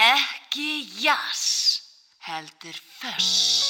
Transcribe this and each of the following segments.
Ekki jás, heldur föss.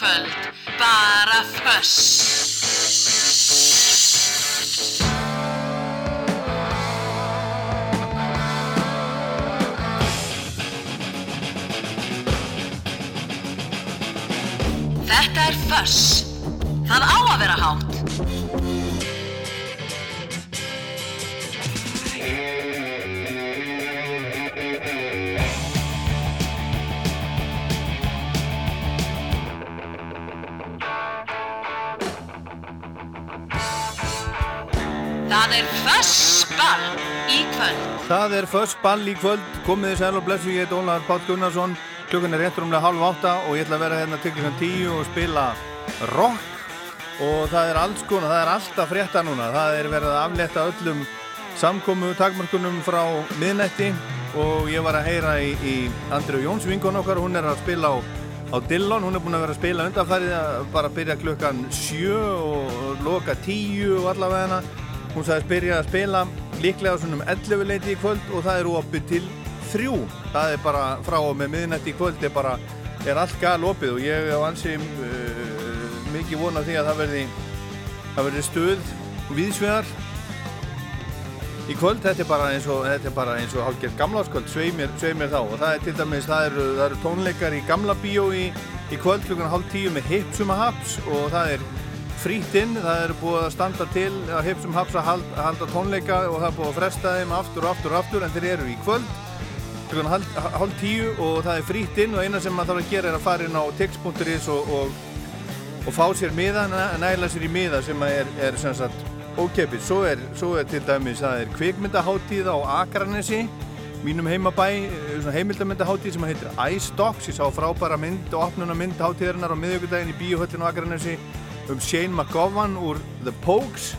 kvöld bara þöss Þetta er þöss Það á að vera hátt. Það er först ball í kvöld, komið þið sæl og blessu, ég heit Ólaður Páll Gunnarsson, klukkan er rétt rúmlega halv átta og ég ætla að vera hérna til klukkan tíu og spila rock. Og það er alls konar, það er alltaf frétta núna, það er verið að afletta öllum samkomu takmarkunum frá miðnætti. Og ég var að heyra í, í Andrið Jóns vinkon okkar, hún er að spila á, á Dillon, hún er búin að vera að spila undanfærið að bara byrja klukkan sjö og loka tíu og allavega hana Hún sagðist byrja að spila líklega svonum 11 leiti í kvöld og það er opið til þrjú. Það er bara frá og með miðnætti í kvöld er bara, er allt gal opið og ég á ansi uh, mikið vona því að það verði, það verði stöð viðsvegar í kvöld. Þetta er bara eins og, þetta er bara eins og hálfgerð gamláskvöld, sveið mér, sveið mér þá og það er til dæmis, það eru, það eru tónleikar í gamla bíó í, í kvöld klukkan hálf tíu með Hipsuma Haps og það er frýtt inn, það er búið að standa til að Hipsum Haps að halda, tónleika og það er búið að fresta þeim aftur og aftur og aftur en þeir eru í kvöld hálf, hálf tíu og það er frýtt inn og eina sem maður þarf að gera er að fara inn á tix.is og, og, og fá sér miða, næla sér í miða sem er, er sem sagt ókepið, svo er, svo er til dæmis það er kvikmyndaháttíð á Akranesi mínum heimabæ, heimildamyndaháttíð sem heitir iStocks, ég sá frábæra mynd og opnuna myndaháttíðarinnar á miðjögudaginn í bíóhöllinu á Akranesi um Shane McGowan úr The Pogues.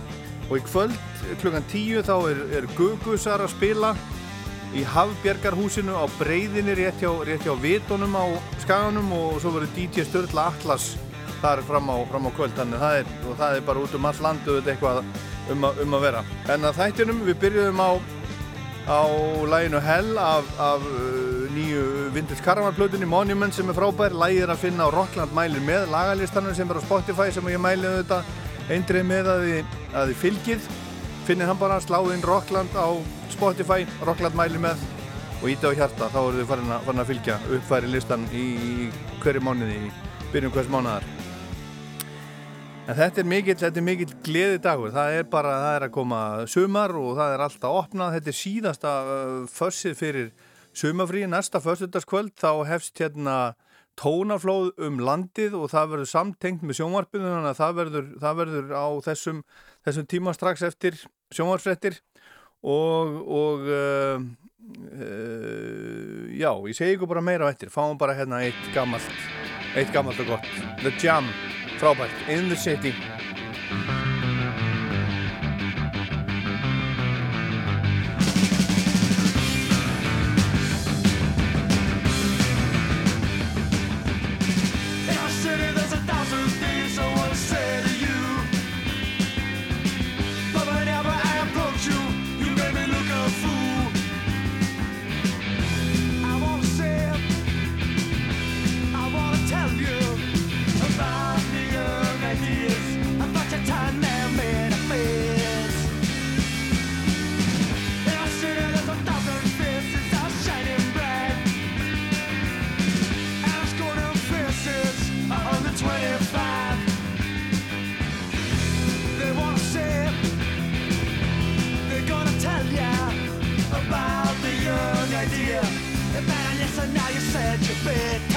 Og í kvöld klukkan tíu þá er, er Gugusar að spila í Hafbjergarhúsinu á breyðinni rétt hjá, rétt hjá Vitónum á skaganum. Og svo verður DJ Sturla Atlas þar fram á, fram á kvöld. Þannig það er, og það er bara út um all landu eitthvað um, a, um að vera. En að þættinum við byrjuðum á á læginu Hell af, af nýju Vintage Caravan plötunni Monument sem er frábær, lægið er að finna á Rockland mælir með lagalistanum sem er á Spotify sem ég mælið auðvitað eindrið með að þið, fylgið. Finnir hann bara sláðinn Rockland á Spotify, Rockland mælir með og íta á hjarta, þá eru þið farin að, farin að fylgja uppfæri listan í, hverju mánuði, í byrjun hvers mánuðar En þetta er mikill, þetta er mikill gleði dagur, það er bara, það er að koma sumar og það er alltaf opnað, þetta er síðasta uh, fössið fyrir sumafrí, næsta fössutaskvöld þá hefst hérna tónaflóð um landið og það verður samtengt með sjónvarpinu þannig að það verður, það verður á þessum, þessum tíma strax eftir sjónvarfrettir og, og uh, uh, já, ég segi ykkur bara meira á eftir, fáum bara hérna eitt gammalt, eitt gammalt og gott, The Jam frábært, In the City stupid.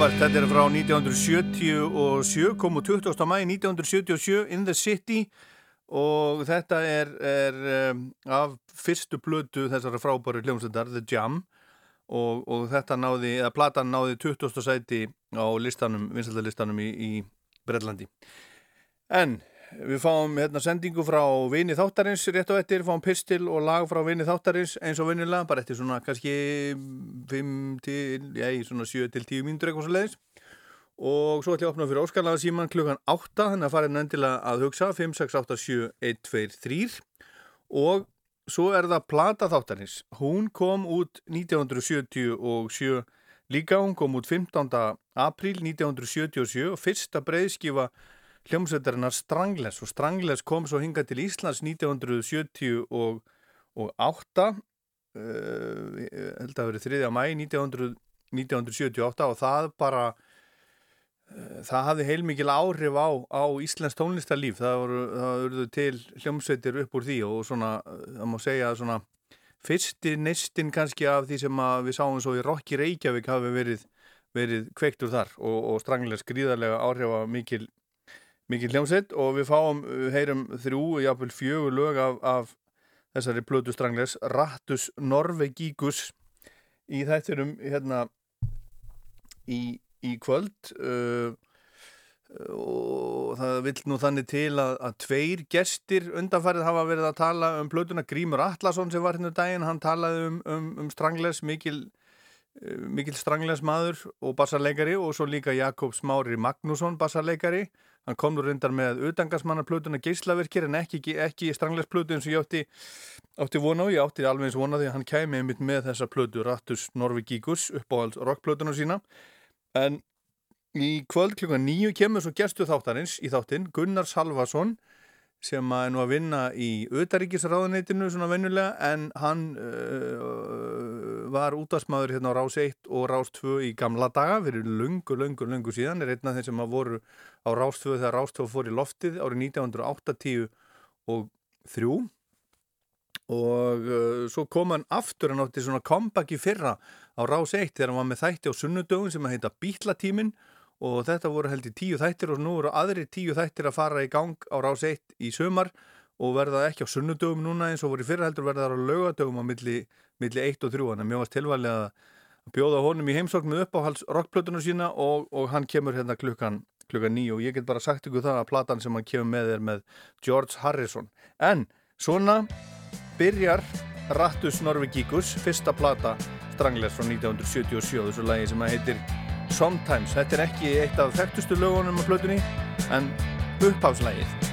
Frábært, þetta er frá 1977, kom úr 20. mæi 1977, In the City og þetta er, er um, af fyrstu blödu þessara frábæru hljómsveitar, The Jam og, og þetta náði, eða platan náði 20. sæti á listanum, vinsaldalistanum í, í Brellandi. En við fáum hérna sendingu frá vini þáttarins rétt og eftir, fáum pistil og lag frá vini þáttarins eins og vinilega, bara eftir svona kannski 5 til, já, svona 7 til 10 mínútur eitthvað svo leiðis og svo ætlum ég að opna fyrir óskarlaga síman klukkan 8, þannig að fara endilega að hugsa 5, 6, 8, 7, 1, 2, 3 og svo er það Plata þáttarins, hún kom út 1977 líka, hún kom út 15. apríl 1977 og fyrsta breyðskifa hljómsveitarinnar Strangles og Strangles kom svo hinga til Íslands 1978 uh, held að verið 3. mæ 1978 og það bara uh, það hafði heilmikil áhrif á, á Íslands tónlistarlíf það voru, til hljómsveitir upp úr því og svona, það má segja svona fyrsti neistinn kannski af því sem við sáum svo í Rokki Reykjavík hafi verið, verið kveiktur þar og, og Strangles gríðarlega áhrifa mikil mikið hljómsett og við fáum, við heyrum þrjú, jáfnveil fjögur lög af, af þessari blödu strangles Rattus Norvegíkus. Í þætturum hérna í, í kvöld uh, og það vil nú þannig til að, að tveir gestir undanfærið hafa verið að tala um blötuna Grímur Atlasson sem var hérna daginn, hann talaði um, um, um strangles mikil mikil strangles maður og bassarleikari og svo líka Jakob Smári Magnússon bassarleikari Hann kom nú reyndar með utangasmannaplutuna geyslaverkir en ekki, ekki stranglegsplötu eins og ég átti, átti vona og ég átti alveg eins vona því að hann kæmi einmitt með þessa plötu Rattus Norvegíkus upp á alls rockplötuna sína. En í kvöld klukkan nýju kemur svo gerstu þáttarins í þáttinn Gunnar Salvason sem er nú að vinna í auðaríkisráðuneytinu svona vennulega en hann uh, var útastmaður hérna á Rás 1 og Rás 2 í gamla daga fyrir lungu, lungu, lungu síðan er einn af þeim sem að voru á Rás 2 þegar Rás 2 fór í loftið árið 1980 og 3 og uh, svo kom hann aftur hann átti svona comeback í fyrra á Rás 1 þegar hann var með þætti á sunnudögun sem að heita Bílatímin og þetta voru held í tíu þættir og nú eru aðri tíu þættir að fara í gang á rás 1 í sömar og verða ekki á sunnudögum núna eins og voru í fyrra heldur verða það á laugadögum á milli, milli 1 og 3 þannig að mjög varst tilvæglega að bjóða honum í heimsókn með uppáhalds rockplötunum sína og, og hann kemur hérna klukkan, klukkan 9 og ég get bara sagt ykkur það að platan sem hann kemur með er með George Harrison. En svona byrjar Rattus Norvegíkus fyrsta plata Stranglers frá 1977 þessu lagi sem að heitir Sometimes, þetta er ekki eitt af þekktustu lögunum á plötunni en uppháðslægið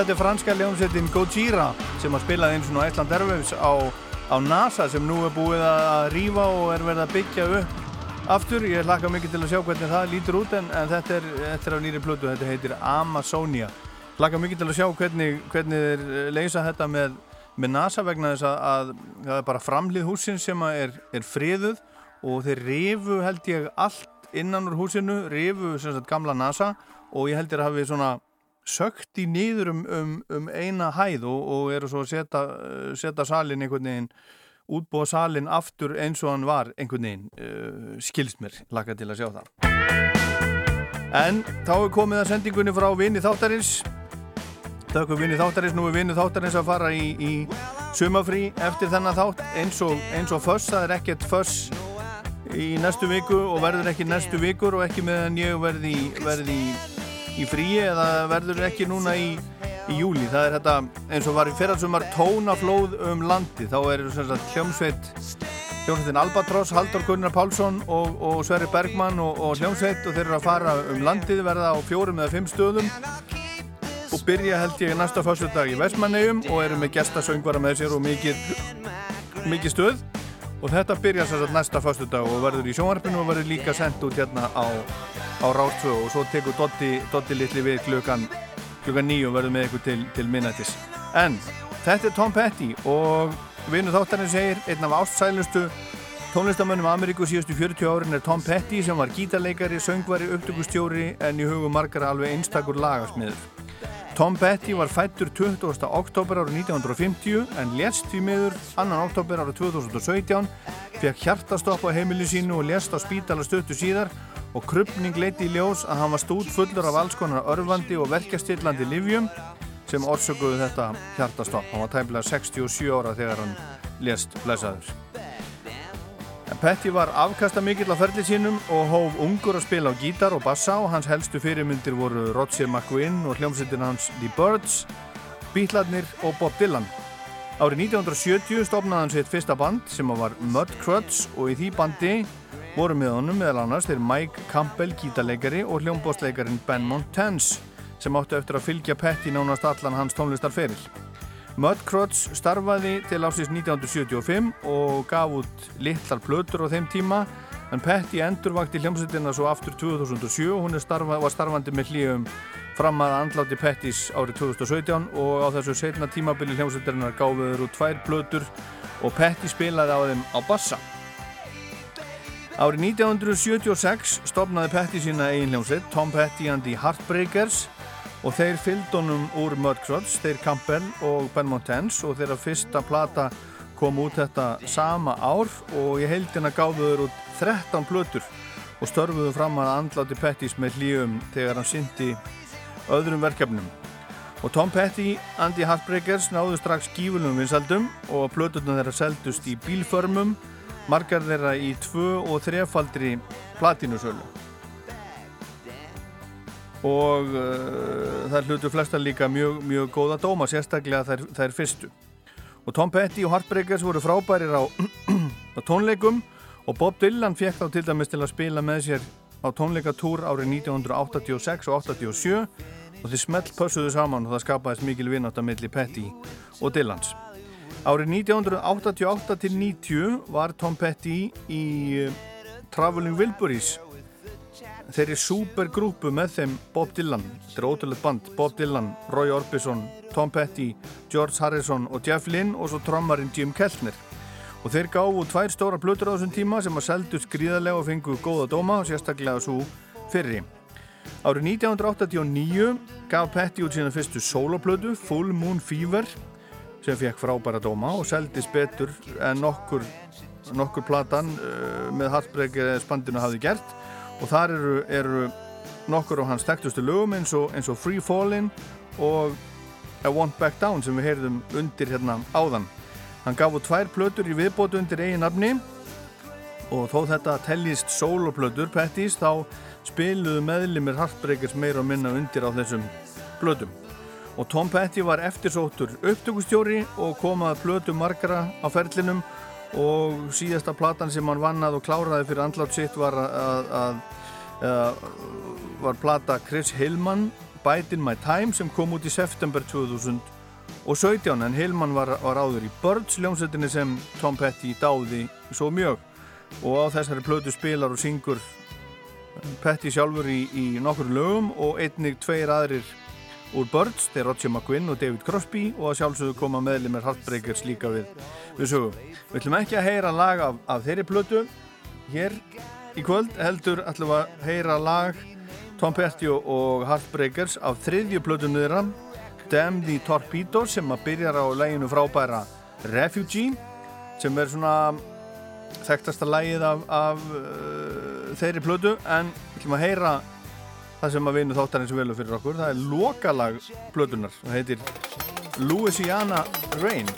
Þetta er franska ljómsettin Gojira sem að spilaði eins og Æsland Airwaves á, á NASA sem nú er búið að rýfa og er verið að byggja upp aftur. Ég hlakka mikið til að sjá hvernig það lítur út en, en þetta, er, er á nýri plötu, þetta heitir Amazonia. Hlakka mikið til að sjá hvernig, hvernig þeir leysa þetta með, með NASA vegna þess að, að það er bara framlið húsin sem er, er friðuð og þeir rifu held ég allt innan úr húsinu, rifu sem sagt gamla NASA og ég heldur að hafi svona sökt í nýður um, um, um eina hæð og, og eru svo að setja, uh, setja salin einhvern veginn útbúa salin aftur eins og hann var einhvern veginn, uh, skilst mér laka til að sjá það. En þá er komið að sendingunni frá vini þáttarins. Þakku vini þáttarins, nú er vini þáttarins að fara í, í sumafrí eftir þennan þátt eins og, eins og föss, það er ekkert föss í næstu viku og verður ekki næstu vikur og ekki meðan ég verði, verði í, fríi eða verður ekki núna í, í júli það er þetta eins og var í ferðarsumar tónaflóð um landi þá er hljómsveit hljómsveitin Albatross, Haldur Gunnar Pálsson og, og Sverri Bergmann og, og hljómsveit og þeir eru að fara um landið verða á fjórum eða fimm stöðum. Og byrja held ég næsta fyrstudag í Vestmannegjum og eru með gestasöngvara með sér og mikið, mikið stöð og þetta byrja sér næsta fyrstudag og verður í sjónvarpinu og verður líka sendt út hérna á, á Rástfjö og svo tekur Dotti litli við klukkan klukkan nýju og verður með ykkur til, til minnættis en þetta er Tom Petty og vinnu þáttarinn segir einn af ástsælustu tónlistamönnum Ameríku síðustu 40 árin er Tom Petty sem var gítarleikari, söngvari, upptökustjóri en í hugum margar alveg einstakur lagasmiður Tom Petty var fættur 20. oktober árið 1950 en lést því miður 2. oktober árið 2017 fekk hjartastopp á heimili sínu og lést á spítala stöttu síðar og krupning leiti í ljós að hann var stút fullur af alls konar örfandi og verkjastillandi livjum sem orsökuðu þetta hjartastopp. Hann var tæmlega 67 ára þegar hann lést blæsaður. Petty var afkasta mikill á ferli sínum og hóf ungur að spila á gítar og bassa og hans helstu fyrirmyndir voru Roger McGuinn og hljómsveitin hans The Birds, Beatlarnir og Bob Dylan. Árið 1970 stopnaði hann sitt fyrsta band sem var Mudcruds og í því bandi voru með honum meðal annars þeir Mike Campbell gítarleikari og hljómbóstleikarin Ben Montans sem áttu eftir að fylgja Petty nánast allan hans tónlistarferil. Mudcruds starfaði til ásins 1975 og gaf út litlar plötur á þeim tíma en Petty endurvakti hljómsveitina svo aftur 2007 og hún starfa, var starfandi með hlýjum fram að andláti Pettys árið 2017 og á þessu setna tímabili hljómsveitirinnar gáfiður út tvær plötur og Petty spilaði á þeim á bassa. Árið 1976 stopnaði Petty sína eigin hljómsveit Tom Petty and the Heartbreakers og þeir fylgdónum úr Mudcruds, þeir Campbell og Ben Montans og þeirra fyrsta plata kom út þetta sama ár og ég heildina gáðuður út 13 plötur og störfuðu fram að andláti Pettys með hlýjum þegar hann syndi öðrum verkefnum. Og Tom Petty, Andy Heartbreakers náðu strax gífurlum vinsaldum og plöturna þeirra seldust í bílförmum, margar þeirra í tvö og þrefaldri platinusölu og uh, þær hlutu flesta líka mjög, mjög góða dóma, sérstaklega þær, þær fyrstu. Og Tom Petty og Heartbreakers voru frábærir á, á tónleikum og Bob Dylan fekk þá til dæmis til að spila með sér á tónleikatúr árið 1986 og 87 og þeir smelt pössuðu saman og það skapaðist mikil vinátt að milli Petty og Dylans. Árið 1988 til 90 var Tom Petty í uh, Traveling Wilburys þeirri supergrúpu með þeim Bob Dylan, þetta er ótrúlega band. Bob Dylan, Roy Orbison, Tom Petty George Harrison og Jeff Lynne og svo trommarinn Jim Keltner. Og þeir gáðu tvær stóra plötur á þessum tíma sem að seldu skriðarlega og fengu góða dóma og sérstaklega svo fyrri. Árið 1989 gaf Petty út sína fyrstu soloplötu Full Moon Fever sem fekk frábæra dóma og seldist betur en nokkur nokkur platan uh, með Heartbreaker spandinu hafði gert og þar eru, eru nokkur á hans þekktustu lögum eins og, eins og Free Fallin' og I Won't Back Down sem við heyrðum undir hérna áðan. Hann gaf út tvær plötur í viðbótu undir eigin nafni og þó þetta tellist soloplötur, Pettys, þá spiluðu meðlimir Heartbreakers meira og minna undir á þessum plötum. Og Tom Petty var eftirsóttur upptökustjóri og komaði plötu margra á ferlinum og síðasta platan sem hann vannað og kláraði fyrir andlátt sitt var að, að, að var plata Chris Hillman Bite in My Time sem kom út í september 2017 en Hillman var, var áður í Birds ljómsettinni sem Tom Petty dáði svo mjög. Og á þessari plötu spilar og syngur Petty sjálfur í, í nokkur lögum og einnig tveir aðrir úr Birds, þeir Roger McGuinn og David Crosby og að sjálfsögðu koma meðlumir Heartbreakers líka við, við sögum. Við ætlum ekki að heyra lag af, af þeirri plötu. Hér í kvöld heldur ætlum að heyra lag Tom Petty og Heartbreakers af þriðju plötunni þeirra Damn the Torpedoes sem að byrjar á læginu frábæra Refugee sem er svona þekktasta lægið af, af uh, þeirri plötu en ætlum að heyra það sem að vinna þáttarins velu fyrir okkur. Það er lokalag plötunar það heitir Louisiana Rain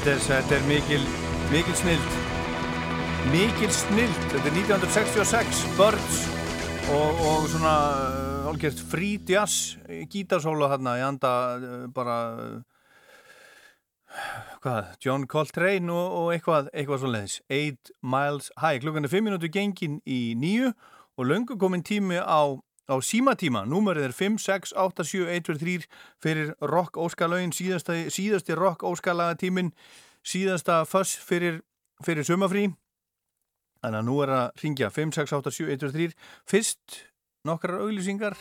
Þetta er, þetta er mikil, mikil snild. Mikil snild. Þetta er 1966, Birds og, og svona uh, hálfgert free jazz gítarsóla þarna í anda uh, bara uh, hvað, John Coltrane og, og eitthvað, eitthvað svo leiðis. 8 miles high. Klukkan er 5 minútur gengin í nýju og löngu komin tími á á símatíma, númerið er 5, 6, 8, 7, 1, 2, 3 fyrir rock óskalögin, síðasti, rock óskalaga tímin, síðasta fuss fyrir, fyrir sumafrí þannig að nú er að ringja 5, 6, 8, 7, 1, 2, 3 fyrst nokkrar auglýsingar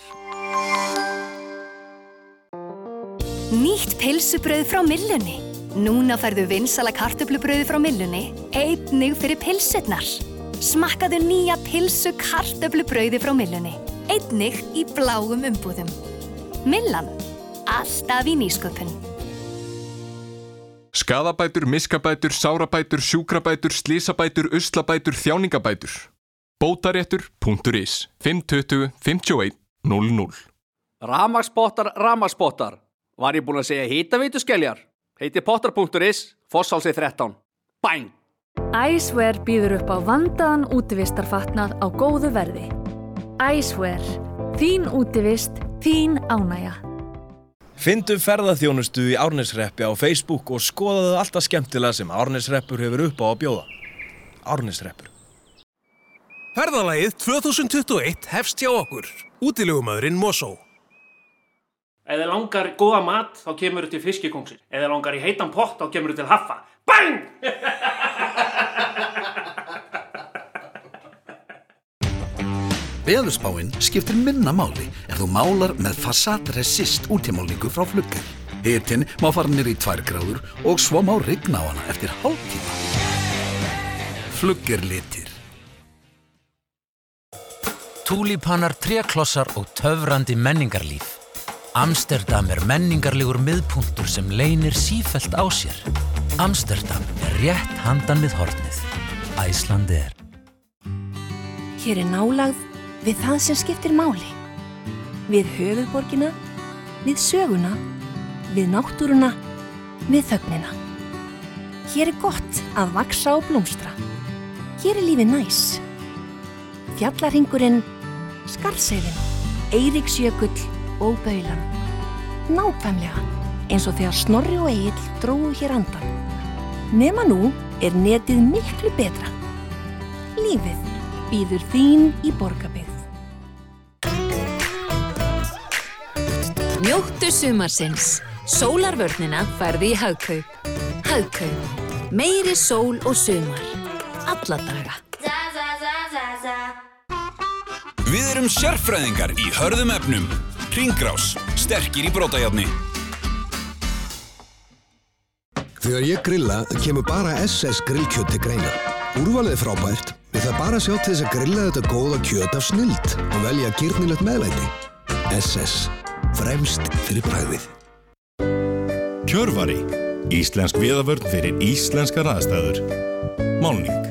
Nýtt pilsubröð frá Millunni. Núna færðu vinsala kartöflubröði frá Millunni, einnig fyrir pilsurnar. Smakkaðu nýja pilsu kartöflubröði frá Millunni, einnig í bláum umbúðum. Millan. Alltaf í nýsköpun. Skadabætur, miskabætur, sárabætur, sjúkrabætur, slísabætur, uslabætur, þjáningabætur. Bótaréttur.is 520 51 00 Ramagsbottar, ramagsbottar. Var ég búinn að segja hýtaveitu skeljar? Heiti pottar.is, Fossálsi 13. Bæng! Æsver býður upp á vandaðan útivistarfatnað á góðu verði. Æsver. Þín útivist, þín ánægja. Fyndu ferðaþjónustu í Árnesreppi á Facebook og skoðaðu alltaf skemmtilega sem Árnesreppur hefur upp á að bjóða. Árnesreppur. Ferðalagið 2021 hefst hjá okkur. Útilegumæðurinn Mosó. Ef þið langar góða mat, þá kemur þið til fiskikóngsin. Ef þið langar í heitan pott, þá kemur þið til haffa. Bang! Veðurspáin skiptir minna máli ef þú málar með Fassat Resist útímálningu frá Flugger. Hitin má fara nýr í 2 gráður og svo má rigna á hana eftir hálftíma. Flugger litir. Túlípanar, tréklossar og töfrandi menningarlíf. Amsterdam er menningarlegur miðpunktur sem leynir sífelt á sér. Amsterdam er rétt handan við hornið. Æslandi er. Hér er nálagð við það sem skiptir máli. Við höfuðborgina, við söguna, við náttúruna, við þögnina. Hér er gott að vaksa og blómstra. Hér er lífið næs. Fjallarhingurinn, Skarðseiðin, Eiríksjökull og Baulan. Nákvæmlega eins og þegar Snorri og Egil dróðu hér andan. Nema nú er netið miklu betra. Lífið býður þín í borgarbyggð. Njóttu sumarsins. Sólarvörnina færði í Hagkaup. Hagkaup. Meiri sól og sumar. Alla daga. Við erum sérfræðingar í hörðum efnum. Ringgrás, sterkir í brótajárni. Þegar ég grilla kemur bara SS grillkjöt til greina. Úrvalið er frábært, við það bara sjá til þess að grilla þetta góða kjöt af snild og velja gyrnilegt meðlæti. SS. Fremst fyrir bræðið. Kjörvari. Íslensk viðavörn fyrir íslenskar aðstæður. Málning.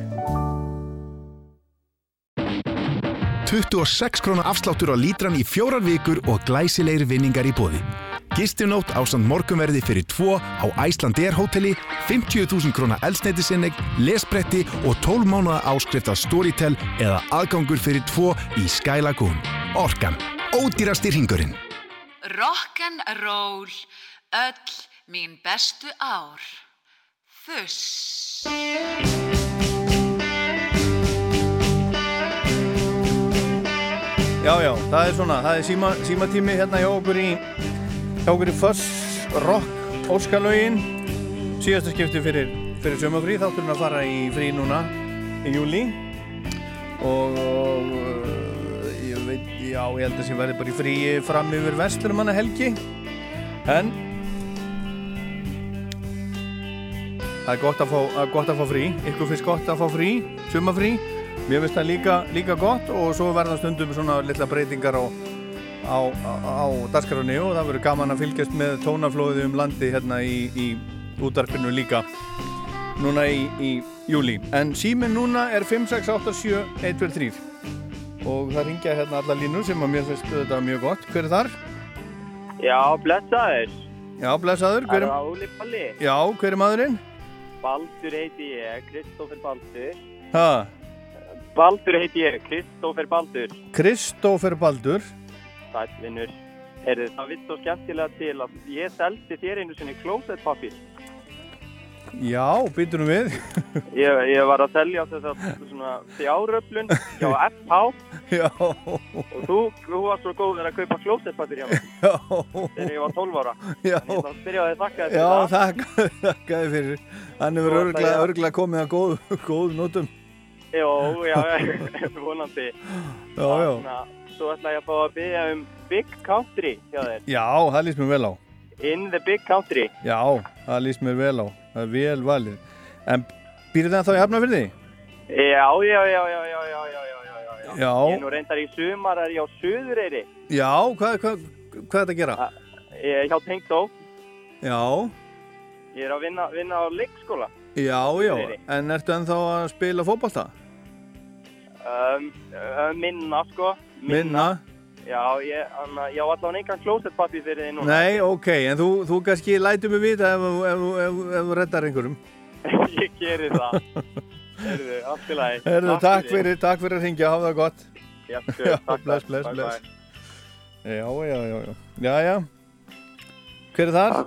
26 krónar afsláttur á lítran í fjórar vikur og glæsilegri vinningar í bóði. Gistinótt á samt morgunverði fyrir tvo á Æslandir hóteli, 50.000 krónar eldsneitisinnig, lesbretti og 12 mánuða áskrift af Storytel eða aðgangur fyrir tvo í Sky Lagoon. Orkan. Ódýrasti ringurinn. Rock'n'roll, öll mín bestu ár. Fuss. Já, já, það er svona, það er síma, símatími hérna hjá okkur í hjá okkur í Fuss Rock Óskalögin síðasta skipti fyrir, fyrir sömafrí þátturinn að fara í frí núna í júli og, og já, ég held að sem verði bara í frí fram yfir Vestlumanna helgi en það er gott að fá, að gott að fá frí. Ykkur finnst gott að fá frí, sömafrí Mér finnst það líka, líka gott og svo verða stundum svona litla breytingar á, á, á, á dagskrafni og það verður gaman að fylgjast með tónaflóði um landi hérna í, í útarpinu líka núna í, í júli. En síminn núna er 5687123 og það ringja hérna alla línur sem að mér finnst þetta mjög gott. Hver er þar? Já, blessaður. Já, blessaður. Það er Óli Palli. Já, hver er maðurinn? Baldur heiti ég, Kristófer Baldur. Ha, Baldur heiti ég, Kristófer Baldur. Kristófer Baldur. Sætvinnur. Heyrðu, það vitt svo skemmtilega til að ég seldi þér einu sinni klósettpappir. Já, býtum við. Ég, ég var að selja þess að svona fjáröflun hjá FH Já. og þú, þú var svo góður að kaupa klósettpappir hjá mér. Já. Þegar ég var 12 ára. Já. Ég ætla að byrja að þakka þér Já, fyrir það. þakka, þakkaði fyrir. Ég að- örglega komið að góð, góð nótum. Jó, já, vonandi. Já, já. Þannig Svo ætla ég að fá að byggja um Big Country hjá þér. Já, það líst mér vel á. In the Big Country. Já, það líst mér vel á það er vel valið en býrðu það þá í hafnafyrði? Já, já, já, já, já, já, já, já. já. Ég nú reyndar í sumar er ég á Suðureyri Já, hvað, hvað, hvað er þetta að gera? Ah, ég er hjá Tengtó Já Ég er að vinna, vinna á leikskóla Já, já, Suðureyri. en ertu ennþá að spila fókbalta? Um, uh, minna, sko Minna, minna. Já, ég, anna, ég á allavega engan klósettpappi fyrir þið núna. Nei, ok, en þú, þú kannski lætur mig vita ef, þú- ef, ef, ef þú reddar einhverjum. ég gerir það. Herðu, allt í lagi. Herðu, takk fyrir, takk fyrir að ringja, hafa það gott. Já, sjö, takk, bless, takk. bless, Bye, bless. Já, já, já, já. Já, já. Hver er þar?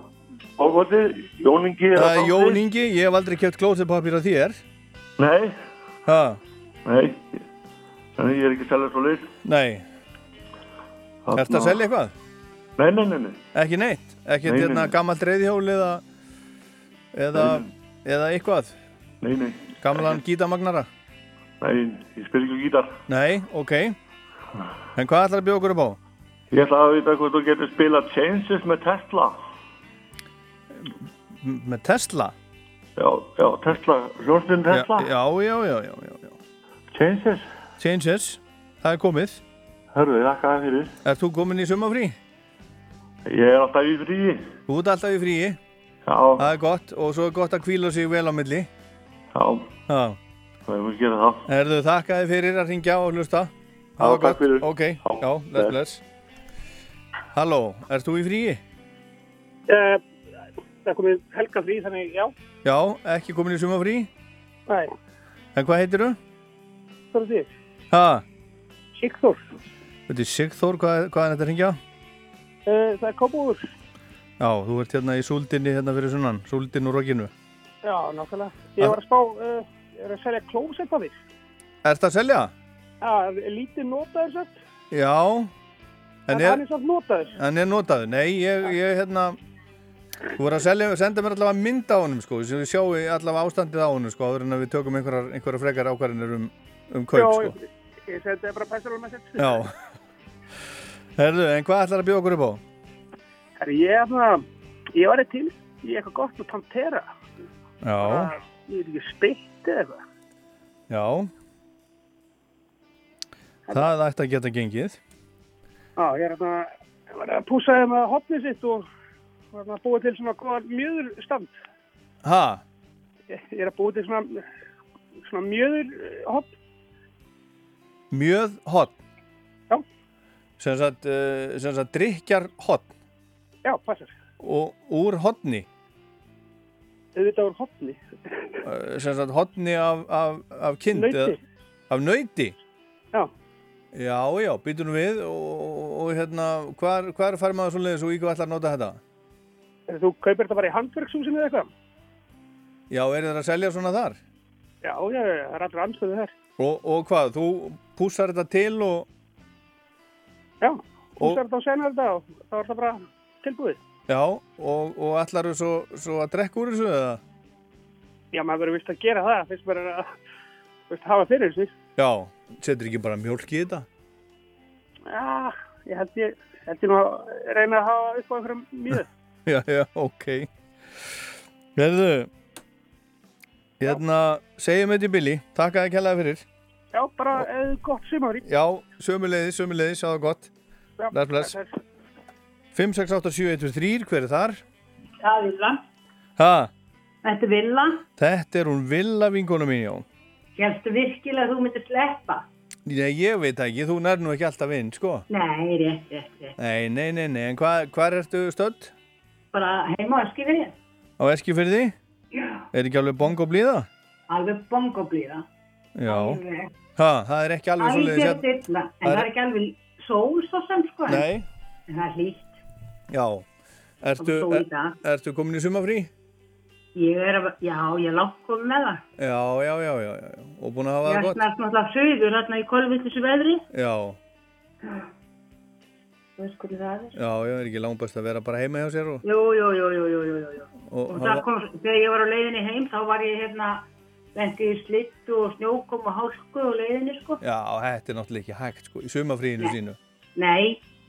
Ágótið, Jón Ingi. Það er Jón Ingi, ég hef aldrei keft klósepapír á þér. Nei. Ha? Nei. Nei, ég er ekki að selja svo leið. Nei. Ertu að selja eitthvað? Nei, nei, nei, nei. Ekki neitt? Ekki Nei, nei, hérna gammalt reyðhjól eða, eða, eða eitthvað? Nei, nei. Gamlan gítamagnara? Nei, ég spil ekki á gítar. Nei, ok. En hvað ætlar að bjóða okkur upp á? Ég ætla að vita hvort þú getur spilað Changes með Tesla. M með Tesla? Já, já, Tesla, hljómsveitin Tesla. Já, já, já, já, já, já. Changes? Changes, það er komið. Hörru, ég þakka það fyrir. Er þú komin í sumafrí? Ég er alltaf í fríi. Þú ert alltaf í fríi? Já. Það er gott og svo er gott að kvíla sig vel á milli. Já. Já. Það er að gera það. Erðu þakkaði fyrir að ringja og hlusta? Já, takk fyrir. Ok, já, bless, bless. Halló, ert þú í fríi? Uh, það er komið helga frí, þannig já. Já, ekki komin í sumafrí? Nei, En hvað heitir þú? er. Ha? Sigþór. Þetta er Sigþór, hvað, hvað er þetta að ringja? Uh, það er kópúður. Já, þú ert hérna í súldinni hérna fyrir sunnan, súldinn úr rokkinu. Já, nákvæmlega. Ég var að spá, uh, er að selja klósett á því. Ert að selja? Já, lítið notaður sett. Já. En En er, hann er samt notaður. hann er notaður? Nei, ég, ég hérna, þú voru að selja, senda mér allavega mynd á honum, sko, sem við sjáum allavega ástandið á honum, sko, áður en við tökum einhverjar, einhverjar frekar ákvarðinir um, um kaup, Já, sko. ég, ég Herðu, en hvað ætlar að bjóða okkur upp á? Herri, ég er svona, ég var eitt til, er eitthvað gott með Pantera. Já, Ég er ekki speitt eða eitthvað. já. Það ætti að geta gengið. Já, ég er hérna, ég var að púsa þeim að hotnið sitt og var hérna að búa til svona góðan mjöðurstand. Ha? Ég, ég er að búa til svona, svona mjöður hotn. Mjöð hotn. Sem sagt, uh, sem sagt drikjar hotn Já, passar. og úr hotni. Auðvitað úr hotni. Uh, sem sagt hotni af, af, af kind. Nauti. eða- Af nauti? Já. Já, já, býtum við og, og hérna, hvar, hvar fær maður svo leiðis og í hvað ætlar að nota þetta? Þú kaupir þetta bara í handverkshúsinu eða eitthvað? Já, er það að selja svona þar? Já, já, það er allra anstöðu þar. Og, og hvað, þú pússar þetta til og... Já, þú sér þetta og senar þetta og þá er það bara tilbúið. Já, og, og ætlar þú svo, svo að drekka úr þessu eða? Já, maður verður vist að gera það, fyrst bara að vist, hafa fyrir þessu. Já, setur ekki bara mjólk í þetta? Já, ég held ég, held ég nú að reyna að hafa upp á einhverjum mjög. Já, já, ok. Verðu, hérna, segjum þetta í Billy, takk að þið kellaði fyrir. Já, bara eða gott sumári. Já, sömuleiðis, sömuleiðis, sjáðu gott. Já, Bless, bless. bless. 5, 6, 8, 7, 1, 3, hver er þar? Já, Villa. Ha, Þetta er Villa. þetta er hún Villa vinkona mín, já. Helstu virkilega að þú myndir sleppa? Nei, ég veit það ekki, þú nær nú ekki alltaf inn, sko. Nei, rétt, rétt, rétt. Nei, nei, nei, nei, en hvað hva ertu stödd? Bara heima á Eskifirði. Á Eskifyrði? Já. Er ekki alveg bongo blíða? Alveg bongo blíða. Já. Ha, það er ekki alveg svo leiðis. Alveg stilla. En það er ekki alveg sól svo sem, sko. en- Nei. En það er hlýtt. Já. Ertu, er, ertu komin í sumafrí? Ég er að, já, ég er langt komið með það. Já, já, já, já, já. Og búin að hafa Ég það er gott? snart náttúrulega sögur hérna í kolvillisu veðri. Já, Þú veist hvernig það er. já, já, er ekki langbæst að vera bara heima hjá sér og... Jú, jú, jú, jú, jú, jú, jú. og Og það kom, þegar ég var á leiðinni heim, þá var ég hérna, lendi í slittu og snjókom og hálku á leiðinni, sko. Já, þetta er náttúrulega ekki hægt, sko, í sumafríinu Nei. sínu. Nei,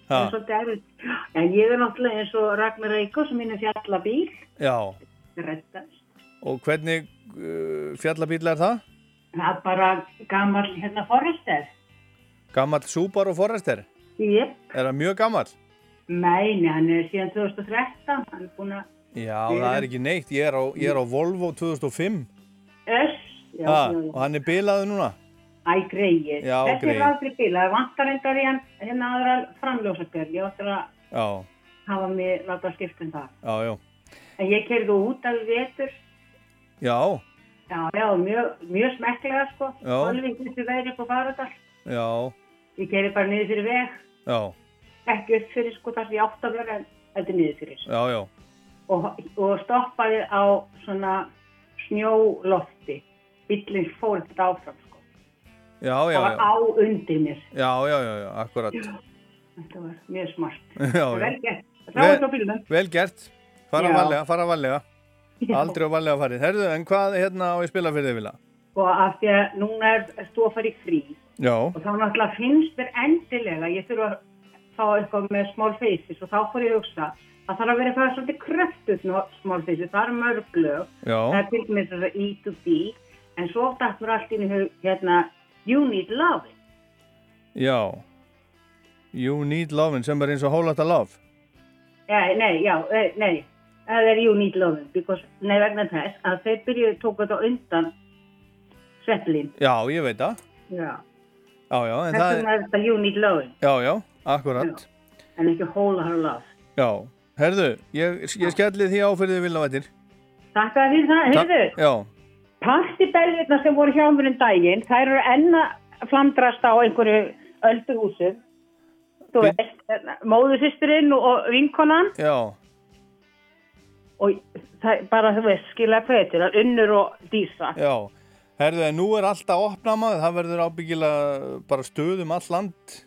það er svolítið erfitt. En ég er náttúrulega eins og Ragnar Reykjó sem minn er fjallabíl. Já, Reddast. og hvernig uh, fjallabíl er það? Það er bara gammal hérna Forrester. Gammal Subaru Forester? Jep. Er það mjög gammal? Nei, nei, hann er síðan 2013. Hann er. Já, það er ekki neitt, ég er á, ég er á Volvo 2005 Öss. Já, ha, já, já. og hann er bilaður núna. Æ, greið. Þessi er aldrei bíl. Það vantar reyndar í hann hérna aðra framljósagjörn. Ég áttur að Já, hafa mig láta skipta um það. En ég kerði út af vetur. Já, Já, já, mjög, mjög smekklega, sko. Alveg þessi veðri upp á Faradal. já, Ég kerði bara niður fyrir veg. já, Ekki upp fyrir, sko, þar sem ég átt að vera, en þetta er niður fyrir. já, já. Og, og stoppaði á svona snjólofti. Bíllinn fór ekkert áfram, sko. Já, já, það var já. á undir mér. Já, já, já, akkurat. Þetta var mjög smart. Vel gert. Það var svo bílunum. Vel gert. Fara Já. varlega, fara varlega. Já. Aldrei á varlega farið. Herðu, en hvað hérna á ég spila fyrir þig, Vila? Og af því að núna er í frí Já, og þá náttúrulega finnst mér endilega, ég þurfa að fá eitthvað með small faces og þá fór ég að hugsa að það þarf að vera eitthvað svolítið kröftut small faces, það er mörg lög, Já. það er til dæmis þess að E to B, en svo dætt mér allt inn í hug, hérna, You Need Love. já. You need lovin' sem er eins og hólata love. Ja, nei, já, nei, það er You Need Love, because, nei vegna þess að þeir byrjuðu tóku þetta undan Svetlin, Já, ég veit það. já, Já, já, en þess það er þetta You Need Love, Já, já, akkurat. en ekki Whole Her Love. Já. Herðu, ég, ég skelli því á fyrir þig, Vila Vættir. Takk að því það, heyrðu. Já, Partibellirna sem voru hjá mér um daginn, þær eru enn að flandrast á einhverju ölduhúsu. Þú veist, móðusýsturinn og, vinkonan já, og það er bara, þú veist, skilja er, unnur og dísa. já. Herðu, en nú er alltaf opnað maður, það verður ábyggilega bara stöðum all land.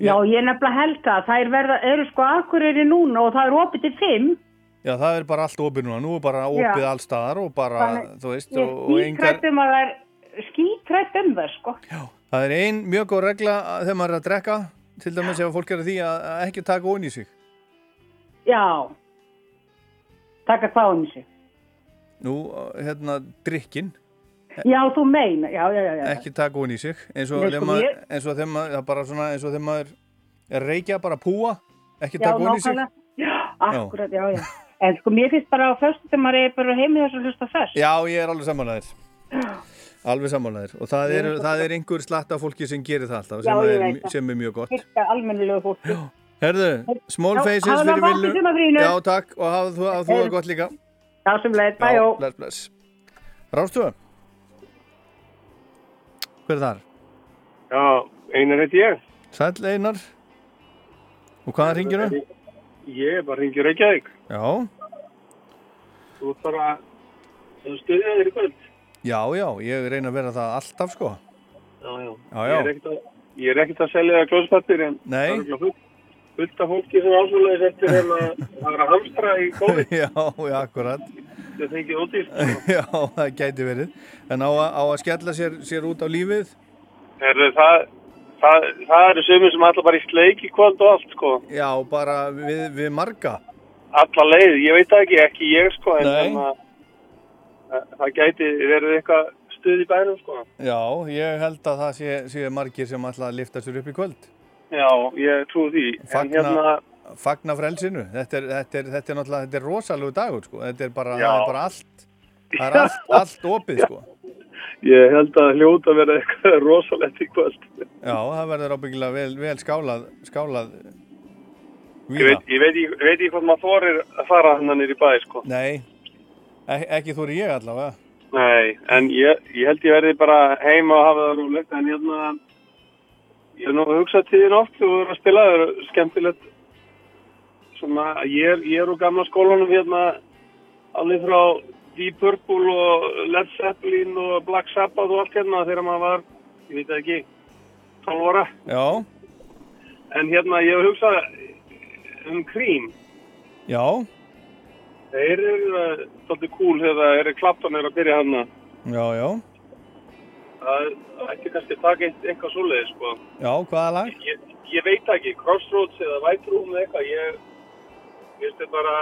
Já, ég er nefnilega held að þær verða, eru sko akkurýri núna og það er opið til fimm. Já, það er bara allt opið núna, nú er bara Já. opið allstaðar og bara, Þannig- þú veist, Ég er engar, skítrætt um að það er skítrætt um það, sko. það er ein mjög góð regla þegar maður er að drekka, til dæmis ef fólk er að því að ekki taka ón í sig. Já, taka hvað um þessu. Nú, hérna, drikkin, Já, þú meina, já, já, já. já. ekki taka ón í sig, eins og þegar sko, maður, ég- eins og þegar maður, það er bara svona, eins og þegar maður er reykja, bara púa, ekki Já, taka ón í sig. Já, akkurat, já, já. En sko, mér finnst bara á föstu þegar maður er bara heimi þess að hlusta fest. Já, ég er alveg sammálaðir. Alveg sammálaðir. Og það er, er það er einhver slatt af fólki sem gerir það alltaf, Já, sem, ég er, sem er mjög gott. Fyrsta almennilegu fólki. Herðu, small Já, faces fyrir villu. Já, takk, og hafa þú, þú það gott líka. Já, sem leið, bæjó. bless, bless. Rástu? Hver er þar? Já, einar heiti ég. Sæll Einar. Og hvaðan ringir þú? Ég er bara hringir Reykjavík. Já, Þú ert bara, þú stuðið þér í kvöld. já, já, ég reyna að vera það alltaf, sko. Já, já. Já, já. Ég er ekkert að, er að selja það klóspattir en Nei. það er fullt, af fólki sem ásvöldið eftir þeim að það er að hamstra í COVID. já, já, akkurat. Það fengið ódýrt. já, það gæti verið. En á, að- á að skella sér, sér út á lífið? Herðu, það, það, það eru sömur sem allar bara í sleik í kvöld og allt, sko. Já, bara við, við marga. Alla leið, ég veit ekki, ekki ég, sko, en þannig að að það gæti verið eitthvað stuð í bænum, sko. Já, ég held að það sé, sé margir sem ætla að lifta sér upp í kvöld. Já, ég trú því. Fagna, hérna, fagna frelsinu. Þetta er, þetta, er, þetta er náttúrulega, þetta er rosalegu dagur, sko. Þetta er bara, er bara allt, það er allt, allt opið, sko. Ég held að hljóta verið eitthvað rosalegt í kvöld. Já, það verður ábyggilega vel, vel skálað, skálað Ég veit, ég veit, ég veit ekki hvort maður þorir að fara hann nýr í bæ, sko. Nei, ek, ekki þú ég allavega. Nei, en ég, ég held ég verði bara heima og hafa það rúlegt, en hérna, ég er nú að hugsa tíðin oft þú eru að spila, það er skemmtilegt, svona, ég ég er úr gamla skólanum hérna, alveg frá Deep Purple og Led Zeppelin og Black Sabbath og allt hérna þegar maður var, ég veit ekki, 12 ára. Já, En hérna, ég hef hugsað um Cream. já, Þeir eru svolítið cool þegar Eric Clapton er að byrja hann já, já. Það það ætti kannski eitt, eitthvað svoleiði, sko. Já, hvaða lag? Ég, ég veit ekki, Crossroads eða White Room eða eitthvað, ég, veist þetta bara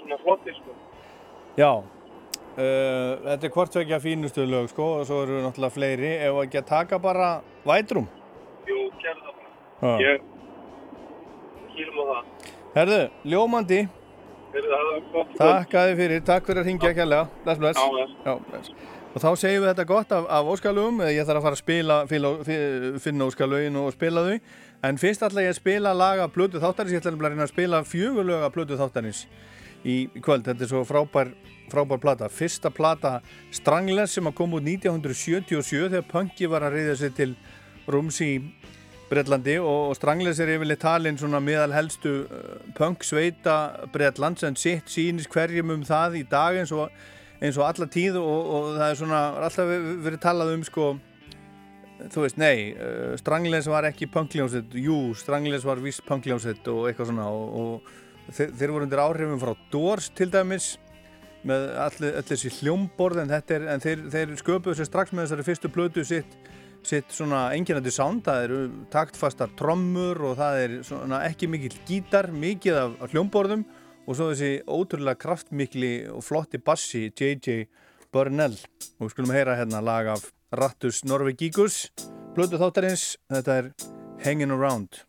svona flotti, sko. Já, uh, þetta er hvort vekja fínustu lög, sko, og svo eru náttúrulega fleiri. Ef ekki að taka bara vætrum. Jú, gerð það bara. Já. Ég kýlum á það. Herðu, ljómandi, Heyrðu, það er gott. takk að þið fyrir, takk fyrir að ringja kærlega. Bless, bless. Já, bless. Já, bless. Og þá segjum við þetta gott af, af óskalugum, ég þarf að fara að spila, fíla, finna óskalugin og spila þau. En fyrst ætla ég að spila laga plötu þáttarins, ég ætla að reyna að spila fjögur löga plötu þáttarins í kvöld. Þetta er svo frábær, frábær plata. Fyrsta plata Strangless sem kom út 1977 þegar punki var að reyða sig til rúms í Breitlandi og Strangless er yfirlega talinn meðal helstu eh, punk sveita Breitlands en sitt sínis hverjum um það í dag eins og, eins og alla tíð og, og það er svona alltaf verið talað um sko þú veist, nei, eh, Strangless var ekki punkljónsett, jú, Strangless var vist punkljónsett og eitthvað svona og, og þeir, þeir voru undir áhrifum frá Dors til dæmis með allir þessi hljómborð en, er, en þeir, þeir sköpuðu sér strax með þessari fyrstu blödu sitt, sitt svona enginandi sound, það eru taktfastar trommur og það er svona ekki mikill gítar, mikið af, af hljómborðum og svo þessi ótrúlega kraftmikli og flotti bassi J.J. Burnell og við skulum heyra hérna lag af Rattus Norvegíkus blödu þáttarins, þetta er Hangin' Around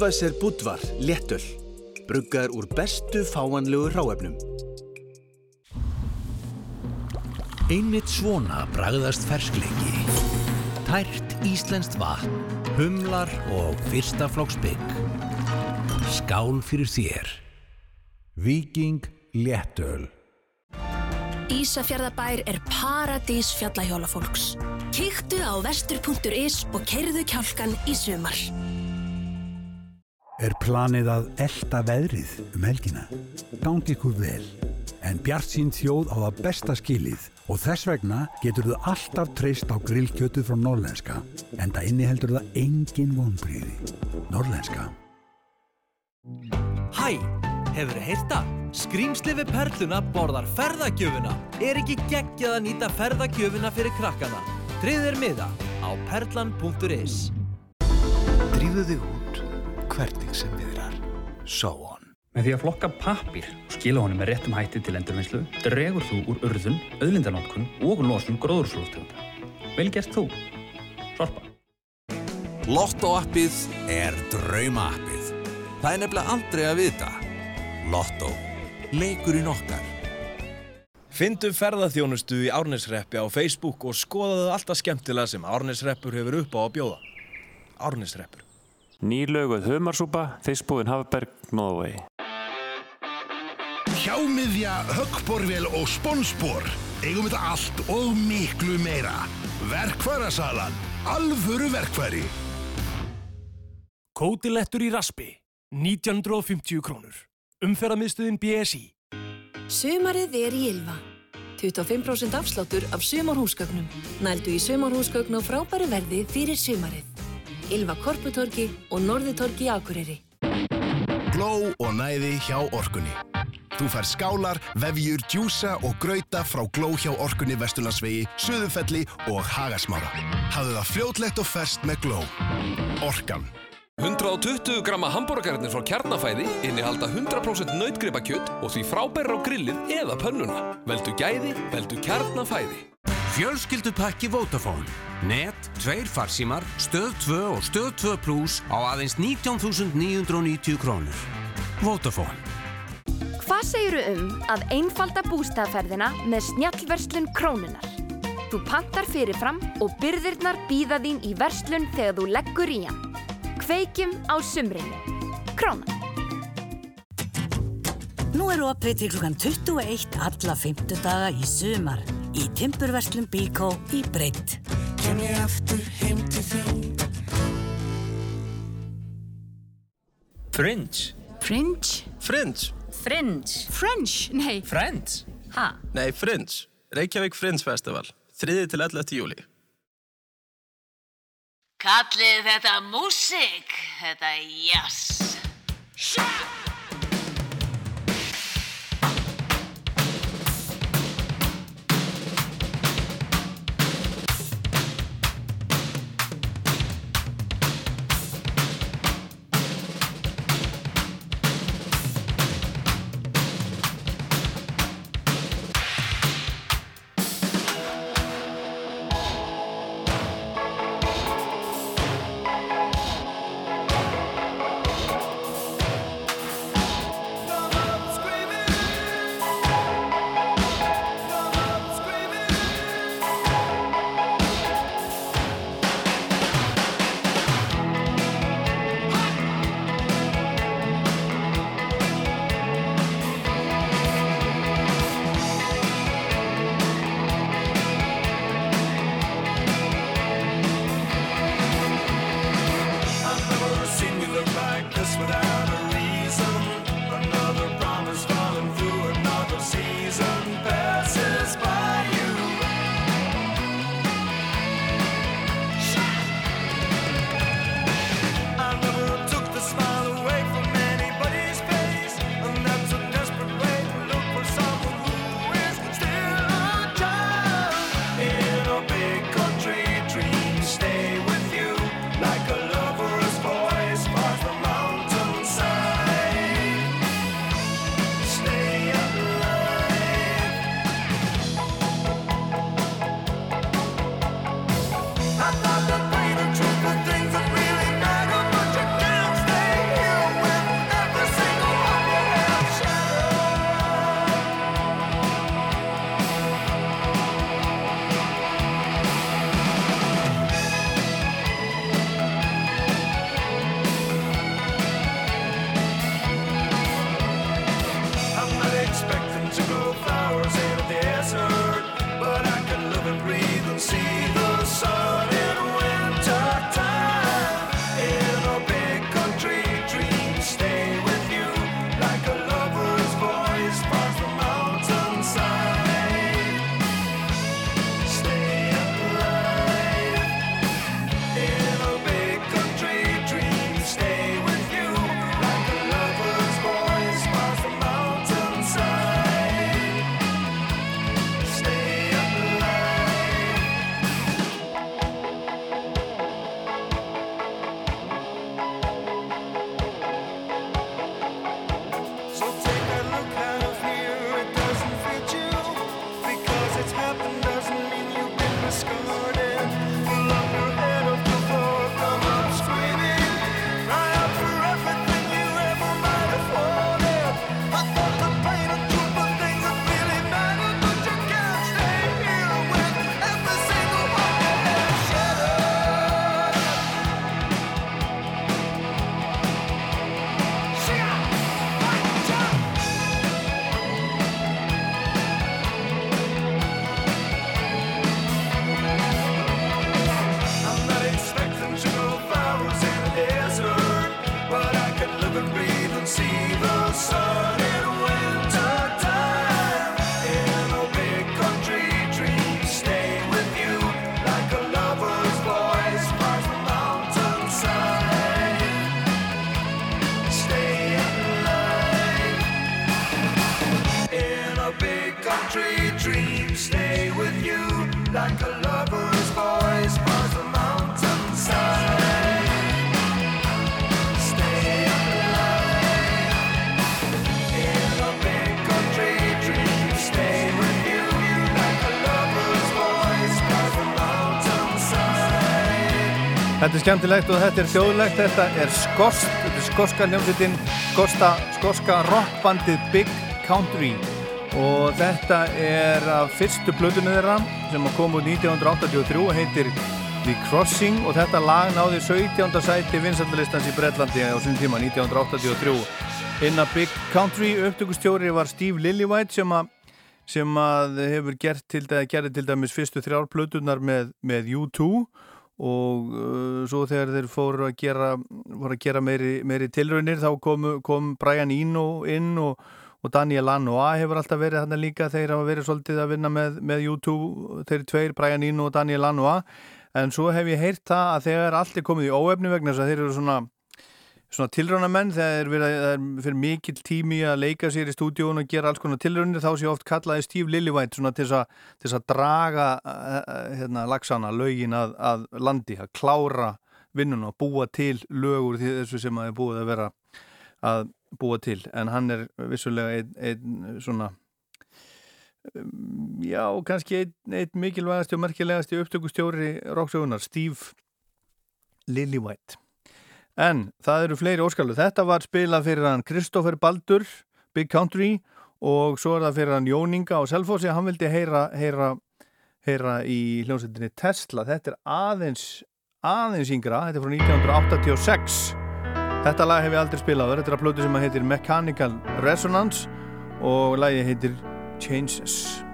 Budweiser Budvar léttöl, bruggar úr bestu fáanlegu ráefnum. Einmitt svona bragðast ferskleiki, tært íslenskt vatn, humlar og fyrstaflokksbygg. Skál fyrir þér. Viking léttöl. Ísafjörðabær er paradís fjallahjólafólks. Kyktu á vestur.is og kerðu kjálkan í sumar. Er planið að elda veðrið um helgina? Gangi ykkur vel. En Bjart sín þjóð á það besta skilið og þess vegna getur þú alltaf treyst á grillkjötu frá Norlenska. En það inniheldur það engin vonbríði. Norlenska. Hæ, hefur þið heyrta? Skrýmsli við perluna borðar ferðagjöfuna. Er ekki geggjað að nýta ferðagjöfuna fyrir krakkana? Tryggðir miða á perlan.is Drífu þig út hvernig sem viðrar. So on. Með því að flokka pappír og skila honum með réttum hætti til endurvinnslu dregur þú úr urðun, auðlindanótkun og losun gróðurslóftegunda. Vel gert þú. Sorpa. Lotto-appið er drauma-appið. Það er nefnilega aldrei að vita. Lotto. Leikurinn okkar. Findu ferðaþjónustu í Árnesreppi á Facebook og skoðaðu alltaf skemmtilega sem Árnesreppur hefur upp á að bjóða. Árnesreppur. Nýlöguð humarsúpa, fiskbúðin Hafberg, Norway. Hjámiðja, höggborvél og sponsbor. Eigum þetta allt og miklu meira. Verkfærasalan. Alvöru verkfæri. Kótilettur í raspi. 1950 krónur. Umferðamiðstöðin BSI. Sumarið er í Ylva. 25% afsláttur af sumarhúsgögnum. Nældu í sumarhúsgögn á frábæru verði fyrir sumarið. Ylva Korputorki og Norðutorki í Akureyri. Gló og næði hjá orkunni. Þú fær skálar, vefjur, djúsa og grauta frá Gló hjá orkunni Vesturlandsvegi, Suðufelli og Hagasmára. Hafðu það fljótlegt og ferskt með Gló. Orkan. 120 gramma hambúrgarnir frá kjarnafæði innihalda 100% nautgripakjött og því frábæra á grillið eða pönnuna. Veldu gæði, veldu kjarnafæði. Fjölskyldupakki Vodafone. Net, tveir farsímar, stöð 2 og stöð 2 plus á aðeins 19.990 krónur. Vodafone. Hvað segiru um að einfalda bústæðaferðina með snjallverslun krónunar? Þú pantar fyrirfram og byrðirnar býða þín í verslun þegar þú leggur í hann. Kveikjum á sumrinu. Krónan. Nú er opið til klukkan 21 alla 50 daga í sumar í Timburverslun Bíkó í breytt. Kem ég aftur heim til þín Fringe. Fringe? Fringe. Fringe. French? Nei. Friends. Ha? Nei, Fringe. Reykjavík Fringe Festival. 3. til 11. júli. Kallið þetta músík, þetta jazz. Er skemmtilegt og þetta er þjóðlegt, þetta er skost, þetta er skoska hljómsveitin, skoska, skoska rockbandið Big Country. Og þetta er af fyrstu blöðunni þeirra sem kom út 1983 og heitir The Crossing. Og þetta lag náði 17. sæti vinsaldalistans í Breitlandi á þessum tíma 1983 inn að Big Country upptökustjóri var Steve Lillywhite sem að sem að hefur gert til, gerði til dæmis fyrstu þrjár plötunar með, með U2 og uh, svo þegar þeir fóru að gera, fóru að gera meiri, meiri tilraunir þá kom, kom Brian Eno inn og, og Daniel Lanois hefur alltaf verið þarna líka. Þeir hafa verið svolítið að vinna með, með U2 þeir tveir, Brian Eno og Daniel Lanois en svo hef ég heyrt það að þegar allt er komið í óefni vegna þess að þeir eru svona svona tilraunamenn þegar það er fyrir mikill tími að leika sér í stúdíun og gera alls konar tilraunir þá sé oft kallaði Steve Lillywhite svona til þess að, draga uh, hérna, lagsana, lögin að, að landi, að klára vinnuna, búa til lögur þessu sem að er búið að vera að búa til, en hann er vissulega einn ein, svona um, já, kannski einn ein mikilvægasti og merkilegasti upptökustjóri Róksögunar, Steve Lillywhite En það eru fleiri óskalu. Þetta var spilað fyrir hann Kristoffer Baldur, Big Country og svo er það fyrir hann Jóninga og Selfossi. Hann vildi heyra, heyra, heyra í hljómsveitinni Tesla. Þetta er aðeins, aðeins yngra. Þetta er frá 1986. Þetta lag hef ég aldrei spilað. Þetta er að plötu sem heitir Mechanical Resonance og lagi heitir changes.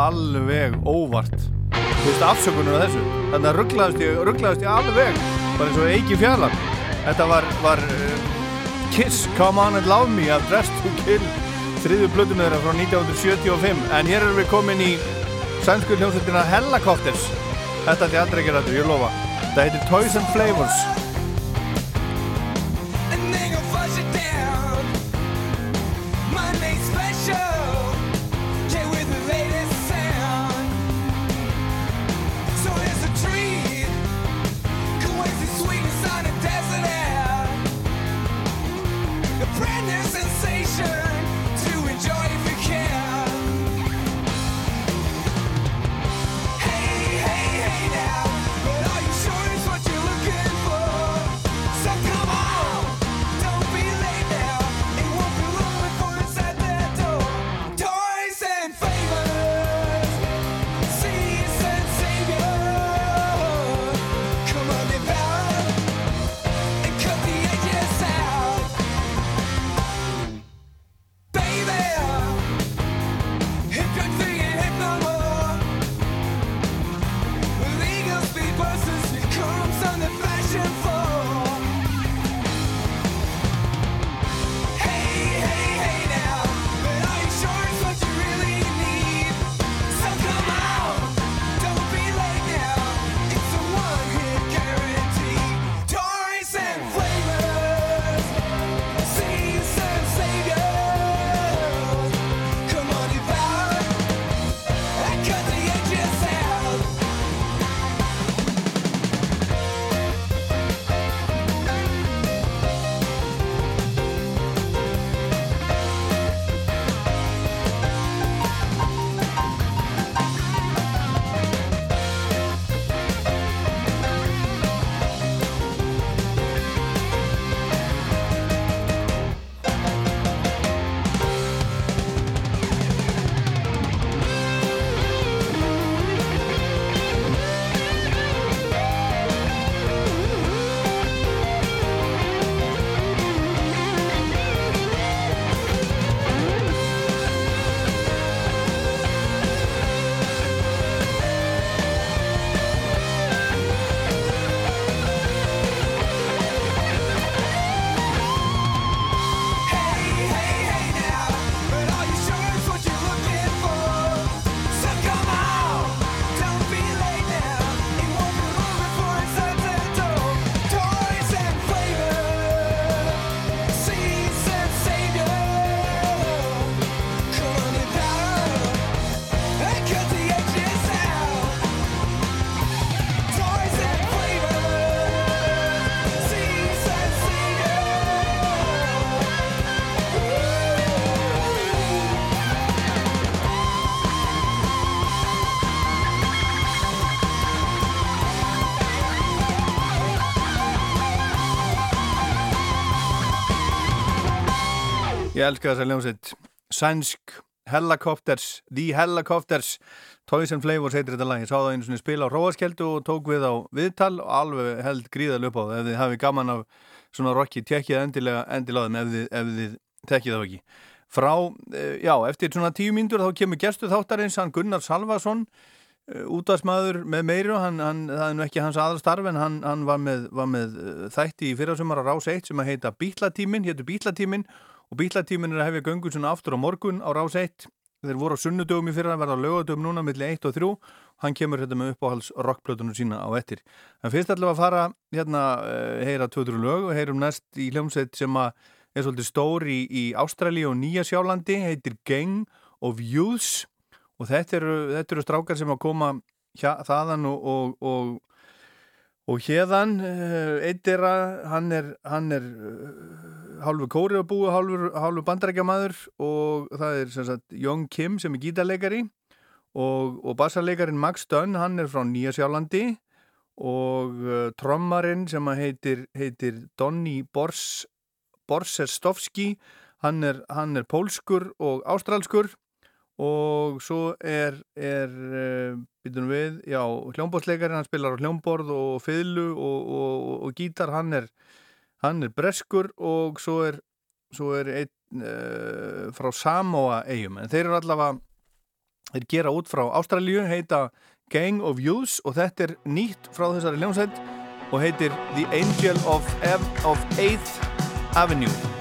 alveg óvart. Þú veist afsökunum af þessu. Þannig að rugglaðist ég, rugglaðist ég alveg. Bara eins og eigi fjallar. Þetta var, var eh, Kiss, Come On and Love Me af Dress to Kill Þriðu blödu með þeirra frá 1975 En hér erum við komin í Sænsku hljómsveitina Hellacopters. Þetta er aldrei ekki rættu, ég lofa. Þetta heitir Toys and Flavors. Ég elska þessa hljómsveit. Sænsk Helicopters, The Helicopters, Toys and Flavors heitir þetta lag. Ég sá það einu svona spila á Róaskjeldu og tók við á viðtal og alveg held gríðal upp á það. Ef þið hafi gaman af svona rocki, tekkið endilega endilaðum ef þið, þið tekkið það ekki. Frá, eh, já, eftir svona tíu mínútur þá kemur gestu þáttarins, hann Gunnar Salvason, útvarsmaður með meiru, hann, hann, það er nú ekki hans aðalstarf en hann, hann var með, var með eh, þætti í fyrrasumar á Rás 1 sem að heita Bítlatímin, héttu Bítlatímin og Bítlatímin er að hefja göngu svona aftur á morgun á Rás 1 þeir voru á sunnudögum í fyrra, verða á lögadögum núna millir 1 og 3, hann kemur hérna með uppáhalds rockplötunum sína á ettir en fyrst við að fara hérna eh, heyra tvötur lög og heyrum næst í hljómsveit sem að er svolítið stór í, í Ástrali og Nýja Sjálandi heitir Gang of Youths. Og þetta eru, þetta eru strákar sem að koma hjá, þaðan og, og, og, og hérðan eitt er að hann er, hann er hálfu kóri að búa, hálfu bandarækjamaður og það er sem sagt Young Kim sem er gítarleikari og, og bassarleikarin Max Dunn, hann er frá Nýja Sjálandi og uh, trommarinn sem heitir, heitir Donny Bors, Borsestovski hann er, hann er pólskur og ástralskur og svo er, er uh, býtum við, já, hljómbórsleikarinn hann spilar á hljómborð og fiðlu og, og, og gítar, hann er hann er breskur og svo er svo er einn uh, frá Samoa eigum, en þeir eru allavega þeir gera út frá Ástralju heita Gang of Youths og þetta er nýtt frá þessari hljómsveit og heitir The Angel of, of 8th Avenue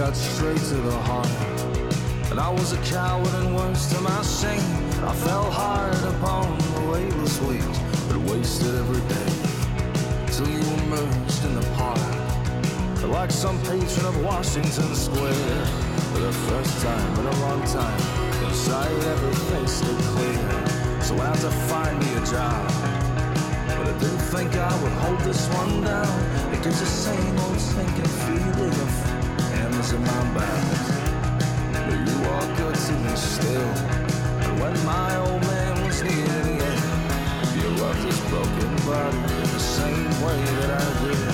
Got straight to the heart. And I was a coward and worse to my shame. I fell hard upon the weightless wheels, but wasted every day. Till you emerged in the park. Like some patron of Washington Square. For the first time in a long time. Inside every face looked clear. So I had to find me a job. But I didn't think I would hold this one down. It gives the same old sinking feeling of in my back. But you are good to me still. And when my old man was near the end, you broken body in the same way that I did.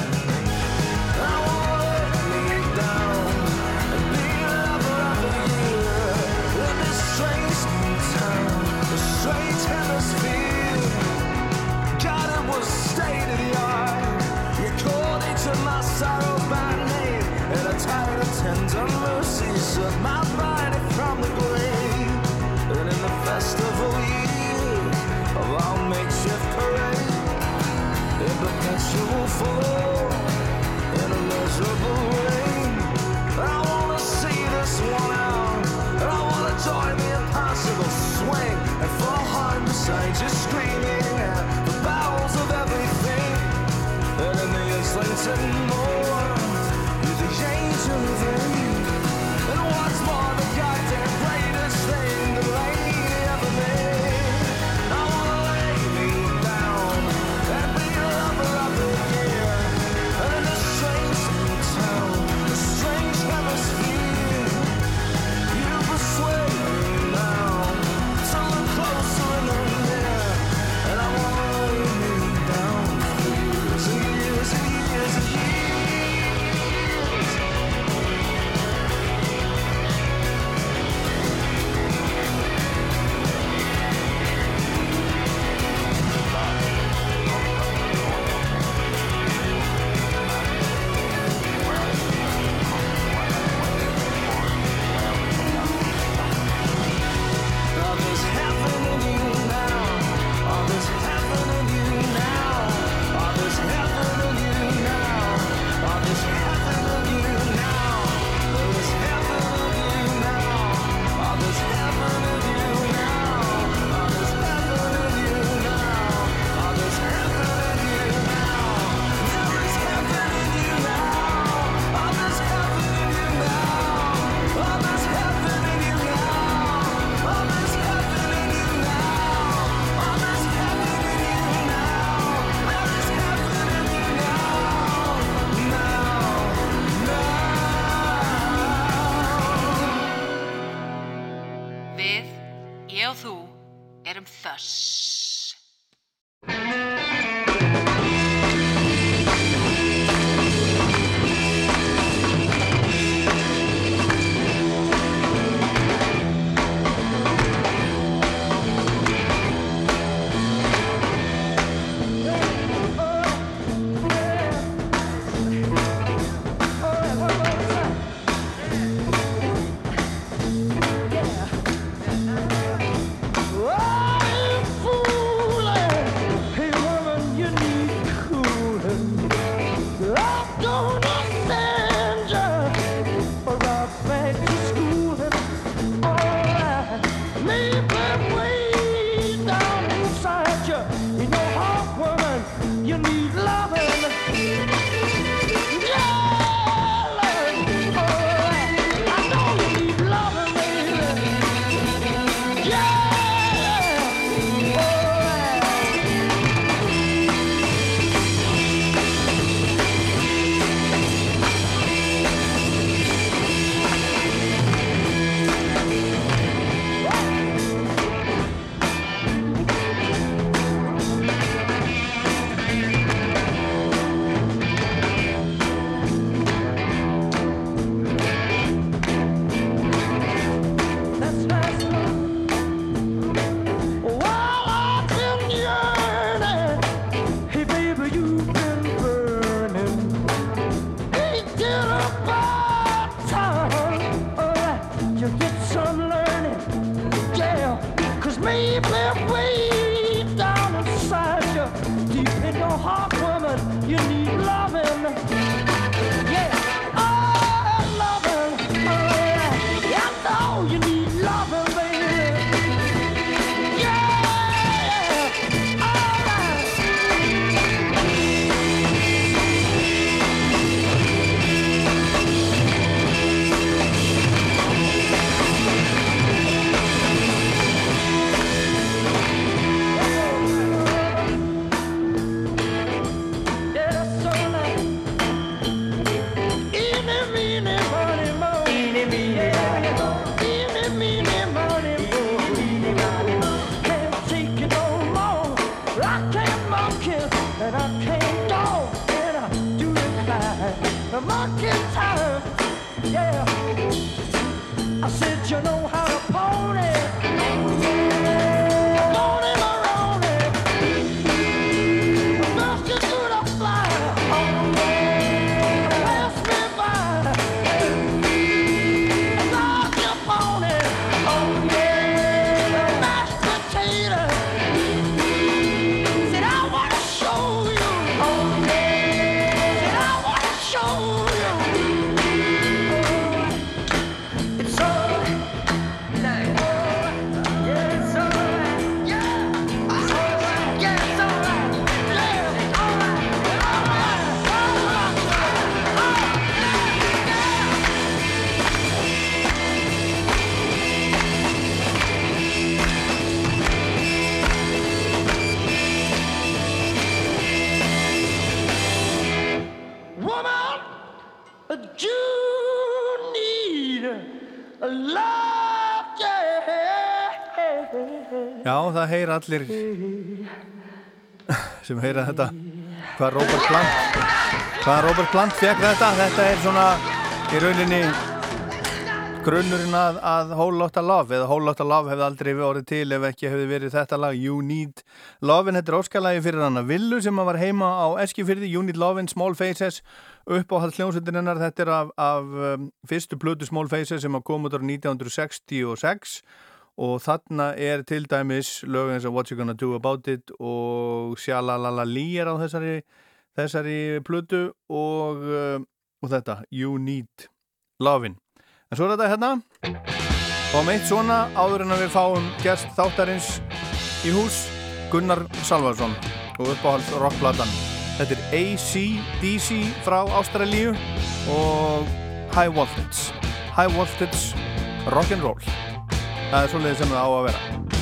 I won't let down and be lover of the year in this strange town, strange hemisphere. God, it was state of the art. You called each of my sorrows more, you're the angel of Heyra allir sem heyra þetta hvað Robert Plant hvað Robert Plant fekk þetta? Þetta er svona í rauninni grunnurinn að, að Whole Lotta Love eða Whole Lotta Love hefði aldrei orðið til ef ekki hefði verið þetta lag You Need Love en þetta er óskalagi fyrir hann að Villu sem var heima á Eskifyrði You Need Love in Small Faces upp á hall hljómsveitin hennar þetta er af, af um, fyrstu plötu Small Faces sem að koma út á 1966 og þarna er til dæmis lög eins og What You Gonna Do About It og Shalalali er á þessari, þessari plötu og, uh, og þetta You Need Lovin' en svo er þetta hérna. Fáum eitt svona áður en að við fáum gest þáttarins í hús Gunnar Salvarsson og uppáhalds rockplatan. Þetta er AC/DC frá Ástralíu og High Voltage. High Voltage Rock'n'Roll það er svolítið sem það á að vera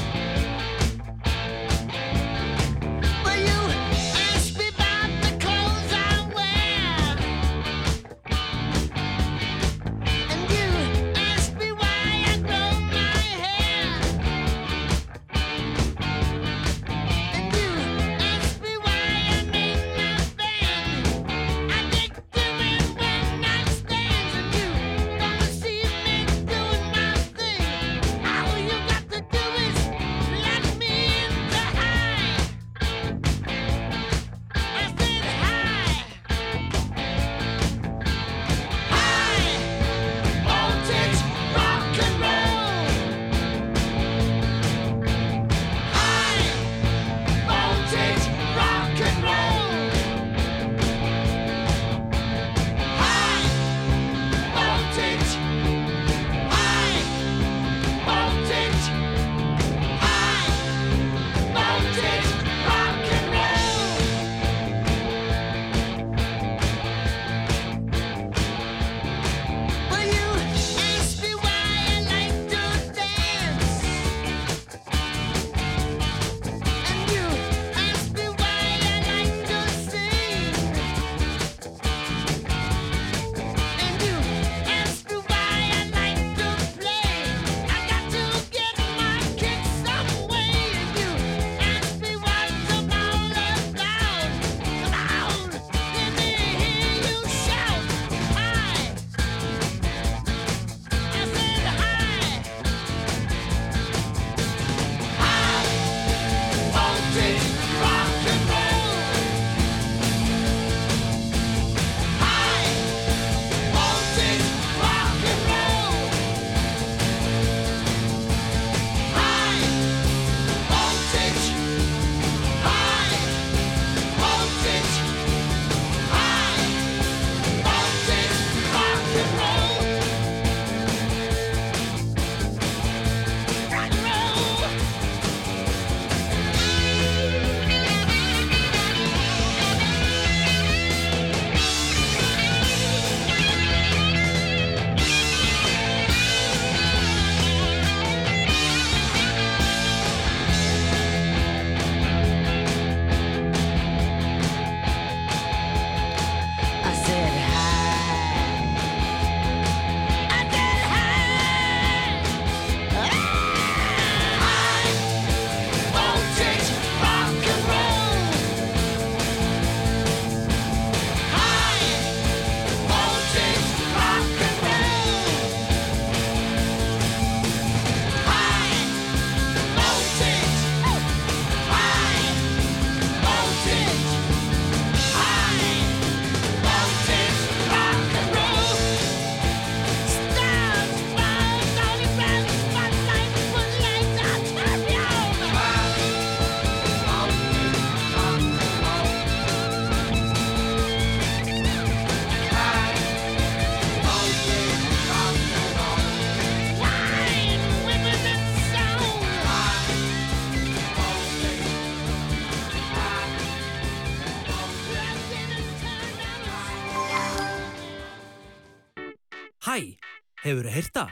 hefur þið heyrta?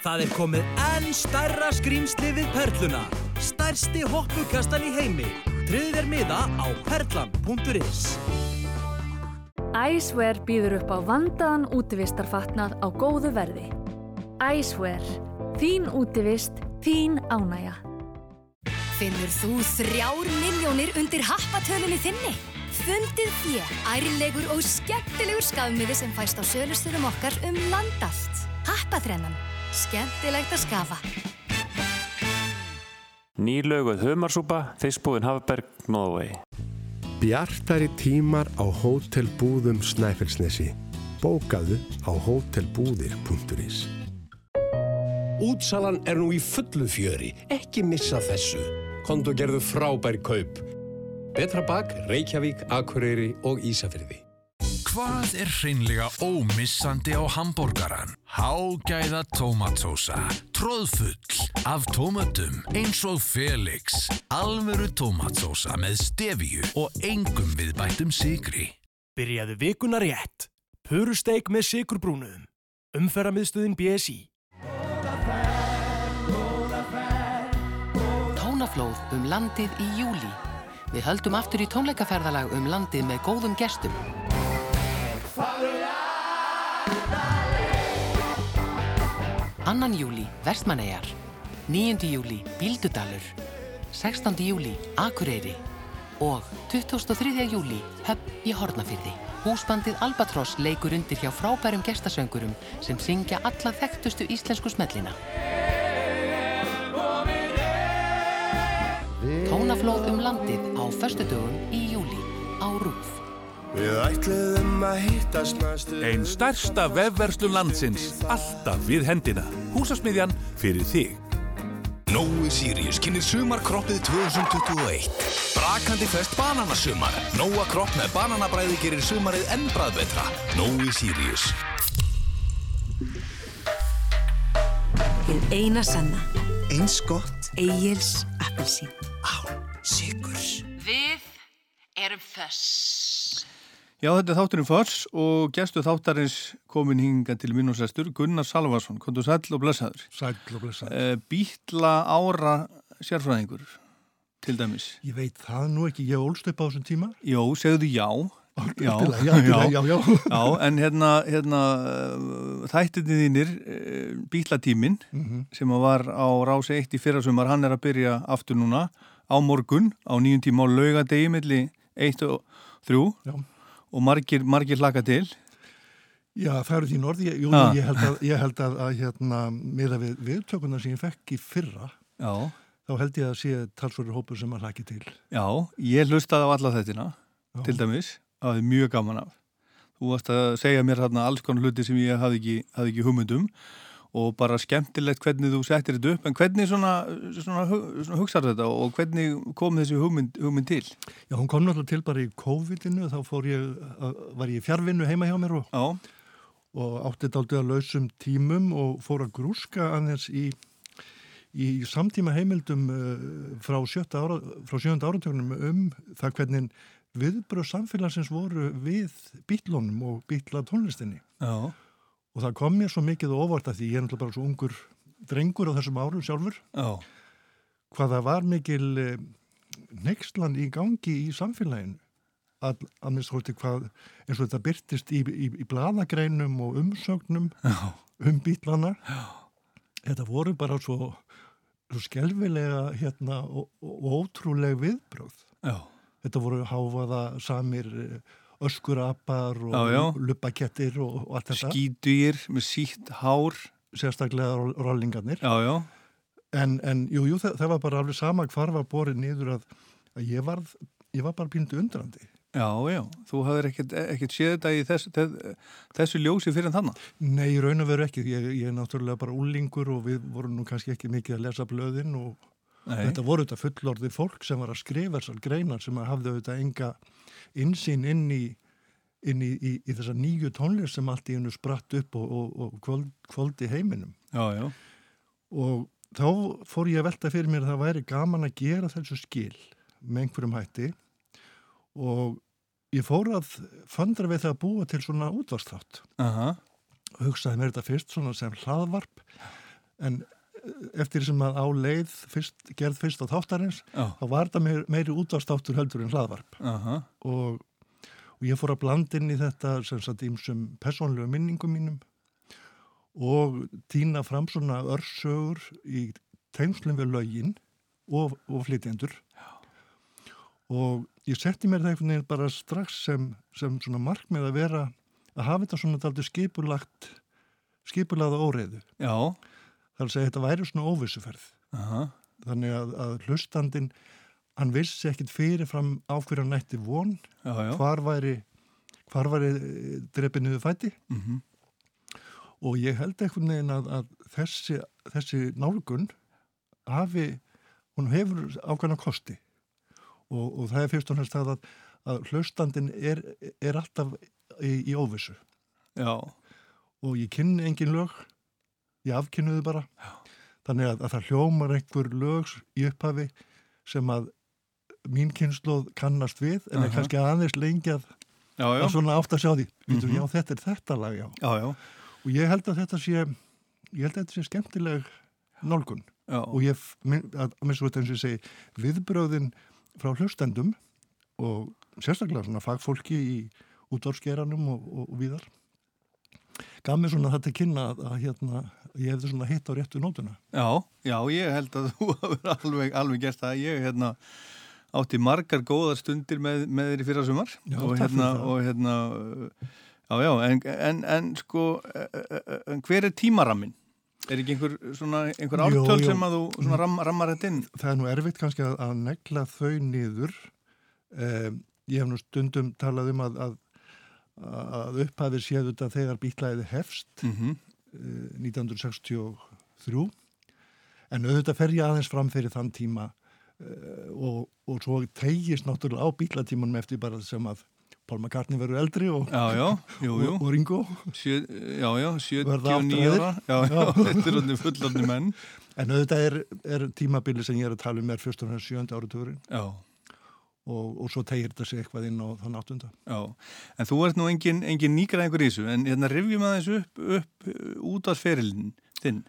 Það er komið enn stærra skrýmsli við Perluna. Stærsti hoppukastan í heimi. Tryggðu þér miða á perlan.is. Æsver býður upp á vandaðan útivistarfatnað á góðu verði. Æsver. Þín útivist, þín ánægja. Finnur þú þrjár miljónir undir happatölunni þinni? Fundið þér, ærlegur og skemmtilegur skafmiði sem fæst á sölustöðum okkar um land allt. Happaþrennan. Skemmtilegt að skafa. Nýlauguð humarsúpa, fiskbúðin Hafberg, Norðvegi. Bjartari tímar á hótelbúðum Snæfellsnesi. Bókaðu á hótelbúðir.is Útsalan er nú í fullu fjöri, ekki missa þessu. Konto gerðu frábær kaup. Betra bak, Reykjavík, Akureyri og Ísafyrði. Hvað er hreinlega ómissandi á hambúrgaran? Hágæða tómatsósa, tróðfull af tómatum eins og Felix, alvöru tómatsósa með stefju og engum viðbættum sigri. Byrjaðu vikuna rétt. Purusteik með sigurbrúnuðum. Umferðamiðstöðin BSI. Tónaflóð um landið í júli. Við höldum aftur í tónleikaferðalag um landið með góðum gestum. Annan júli, Vestmannegar. 9. júli, Bíldudalur. 16. júli, Akureyri. Og 23. júli, Höfn í Hortnafyrði. Húsbandið Albatross leikur undir hjá frábærum gestasöngurum sem syngja alla þekktustu íslensku smellina. Tónaflóð um landið á föstudögum í júli á Rúf. Einn stærsta vefverslun landsins, alltaf við hendina. Húsasmiðjan fyrir þig. Nói Sirius kynir sumarkroppið 2021. Brakandi fest bananasumar. Nóa kropp með bananabræði gerir sumarið enn bræðbetra. Nói Sirius. Hið eina sanna. Eins gott. Egil's appelsín. Sigurs. Við erum föss. Já, þetta er þátturinn Foss og gestu þáttarins komin hinga til mín og sestur Gunnar Salvarsson, kontur sæll og blessaður. Sæll og blessaður. Uh, Bítla ára sérfræðingur, til dæmis. Ég veit það nú ekki, ég ólst upp á þessum tíma. Jó, segðu já. Já, já, já, já, já. en hérna, hérna þættinni þínir, Bítlatímin, mm -hmm. sem var á rási eitt í fyrrasumar, hann er að byrja aftur núna á morgun, á nýjum tíma á laugadegi, milli eitt og þrjú. Já og margir, margir hlaka til Já, það eru þín orði ég, jú, ah. ég held að, ég held að, að hérna, með að við viðtökuna sem ég fekk í fyrra Já. þá held ég að sé talsverður hópur sem að hlaki til Já, ég hlustaði á alla þettina Já. til dæmis, það er mjög gaman af þú varst að segja mér hérna alls konar hluti sem ég hafði ekki, hafði ekki hugmyndum og bara skemmtilegt hvernig þú settir þetta upp en hvernig svona, svona, svona hugsaður þetta og hvernig kom þessi hugmynd, hugmynd til? Já, hún kom náttúrulega til bara í COVID-inu þá ég, var ég fjárvinnu heima hjá mér og, og átti þetta aldrei að lausum tímum og fór að grúska aðeins í, í samtíma heimildum frá sjötta ára, frá sjönda áratögnum um það hvernig viðbröð samfélagsins voru við bítlónum og bítla tónlistinni. Já. Og það kom mér svo mikið og óvart að því ég er náttúrulega bara svo ungur drengur á þessum árum sjálfur. Já. Hvað það var mikil eh, nexlan í gangi í samfélaginu. Að, að minnst hótti hvað eins og þetta byrtist í, í, í bladagreinum og umsögnum Já. um bítlana. Já. Þetta voru bara svo, svo skelvilega hérna, og, og ótrúleg viðbröð. Já. Þetta voru háfaða samir öskurapar og luppakettir og, og allt þetta. Skítugir með sítt hár. Sérstaklega roll- rollingarnir. Já, já. En, en jú, jú, það, það var bara alveg sama hvar var borið niður að, að ég, varð, ég var bara píndu undrandi. Já, já, þú hafðir ekkert, ekkert séð þetta í þess, þess, þessu ljósi fyrir þannig? Nei, í raun og veru ekki. Ég, ég er náttúrulega bara úlingur og við vorum nú kannski ekki mikið að lesa blöðin og Nei. þetta voru þetta fullorðið fólk sem var að skrifa þessar greinar sem að hafði auðvitað enga insýn inn í, inn í, í, í þessa nýju tónlist sem allt í hennu spratt upp og, og, og kvöld, kvöldi heiminum. Já, já. Og þá fór ég að velta fyrir mér að það væri gaman að gera þessu skil með einhverjum hætti og ég fór að föndra við það að búa til svona útvarsþátt Aha. hugsaði mér þetta fyrst svona sem hlaðvarp en eftir sem að á leið fyrst, gerð fyrst á þáttarins Já. þá var þetta meir, meiri útvarstáttur heldur en hlaðvarp Aha. og, og ég fór að blanda inn í þetta sem sagt ímsum persónlegu minningum mínum og týna fram svona örsögur í tengslum við lögin og, og flytjendur og ég setti mér það einhvern veginn bara strax sem, sem svona markmið að vera að hafa þetta svona daldi skipulagt skipulagða óreiðu Já. Þar að segja þetta væri svona óvissuferð Aha. þannig að, að hlustandin hann vissi ekkit fyrirfram á hverja nætti von Já, já. hvar væri hvar væri drepi niður fæti Mhm. og ég held einhvern veginn að, að þessi, þessi nálgun hafi, hún hefur ákveðna kosti og, og það er fyrst og næst það að, að hlustandin er, er alltaf í, í óvissu Já. og ég kynni engin lög ég afkynnuði bara Já. þannig að, að það hljómar einhver lög í upphafi sem að mín kynnslóð kannast við en er Aha. kannski aðeins lengi að, Já, já. að svona átt að sjá því mm Mhm. já þetta er þetta lag já. Já, já. og ég held að þetta sé ég held að þetta sé skemmtileg nálgun Já. og ég að minnst eins og ég segi viðbröðin frá hlustendum og sérstaklega svona fagfólki í útvarsgeranum og, og, og víðar gaf mér svona þetta kynna að, að hérna, ég hefði svona hitt á réttu nótuna Já, já, ég held að þú hafur alveg, alveg gert það. Ég hérna, átti margar góðar stundir með, með þér í fyrra sumar Já, og, hérna, og hérna, já, já, en, en, en sko, uh, uh, uh, hver er tímarammin? Er ekki einhver, svona, einhver Jú, ártöl jú. sem að þú svona ram, rammar þetta inn? það er nú erfitt kannski að, að negla þau niður um, ég hef nú stundum talað um að, að, að upphafið séð þetta þegar bítlæði hefst Mhm. eh, 1963 en auðvitað fer ég aðeins fram fyrir þann tíma uh, og, og svo tegist náttúrulega á bítlatímanum eftir bara sem að Paul McCartney verður eldri og, Já, já, jú, jú. og, og Ringo Sjö, já, já, Verða 79 áttræðir. ára. Já, já, þetta er orðin fullorðni menn. En auðvitað er, er tímabili sem ég er að tala um er fyrst og fremst sjönda áratugurinn Já. Og, og svo tegir þetta sig eitthvað inn á þann áttunda. Já, en þú ert nú engin, engin nýgræðingur í þessu, en hérna rifjum aðeins upp, upp uh, út af ferilin þinn.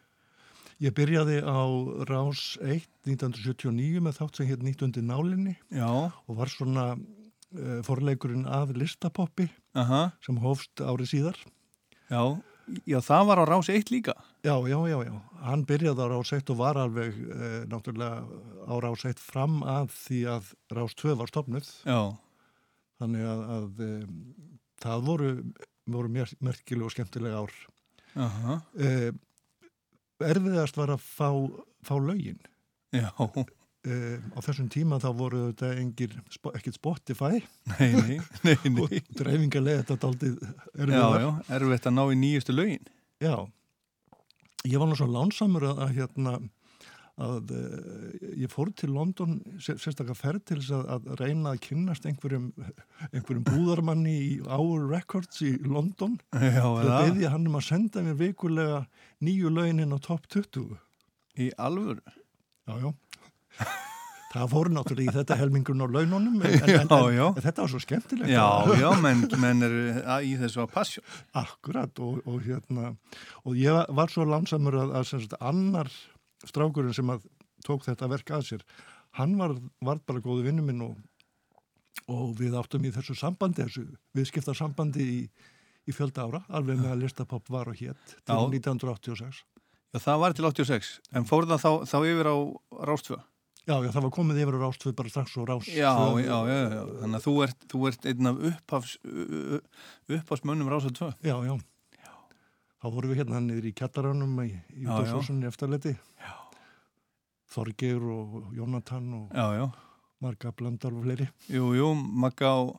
Ég byrjaði á Rás 1 1979 með þátt sem hér nýtt undir nálinni Já. og var svona uh, forleikurinn að listapoppi Aha. sem hófst árið síðar. Já, já, það var á Rás 1 líka. Já, já, já, já. Hann byrjaði á Rás 1 og var alveg uh, náttúrulega á Rás 1 fram að því að Rás 2 var stopnuð. Já. Þannig að, að um, það voru, voru mér, merkileg og skemmtileg ár. Aha. Uh, erfiðast var að fá, fá lögin. Já. Uh, á þessum tíma þá voru þetta engir, ekkert Spotify Nei, nei, nei, nei. og dreifingarlega þetta daldið Já, erfiðar. já, erfitt að ná í nýjustu lögin. Já, ég var svo lánsamur að, að hérna að uh, ég fór til London sér, sérstaklega ferð til þess að, að reyna að kynnast einhverjum, einhverjum búðarmanni í Our Records í London Já, til eða? að beðja hann um að senda mér vikulega nýju löginin á top 20 Í alvöru? Já, já Það fóru náttúrulega í þetta helmingun á laununum en, en, en, en, þetta var svo skemmtilegt Já, já, menn, menn er í þessu að passjó. Akkurat og, og hérna og ég var- svo lánsamur að, að sagt, annar strákurinn sem að tók þetta verk að sér hann var, var bara góðu vinnu minn og, og við áttum í þessu sambandi þessu viðskipta sambandi í, í fjölda ára, alveg með að listapopp var og hétt til Já. 1986 Já, það var til 86, en fór það þá, þá yfir á Rástvö? Já, já, það var komið yfir á Rástvö bara strax og Rás Já, já, já, já, þannig að þú ert, þú ert einn af upphafs, upphafsmönnum Rástvö 2. Já, já. Þá vorum við hérna niður í kjallaranum í, í Já, já. Eftirleiti. Þorgeir og Jónatan og Já, já. Marga Blandar og fleiri. Jú, jú, Magga og,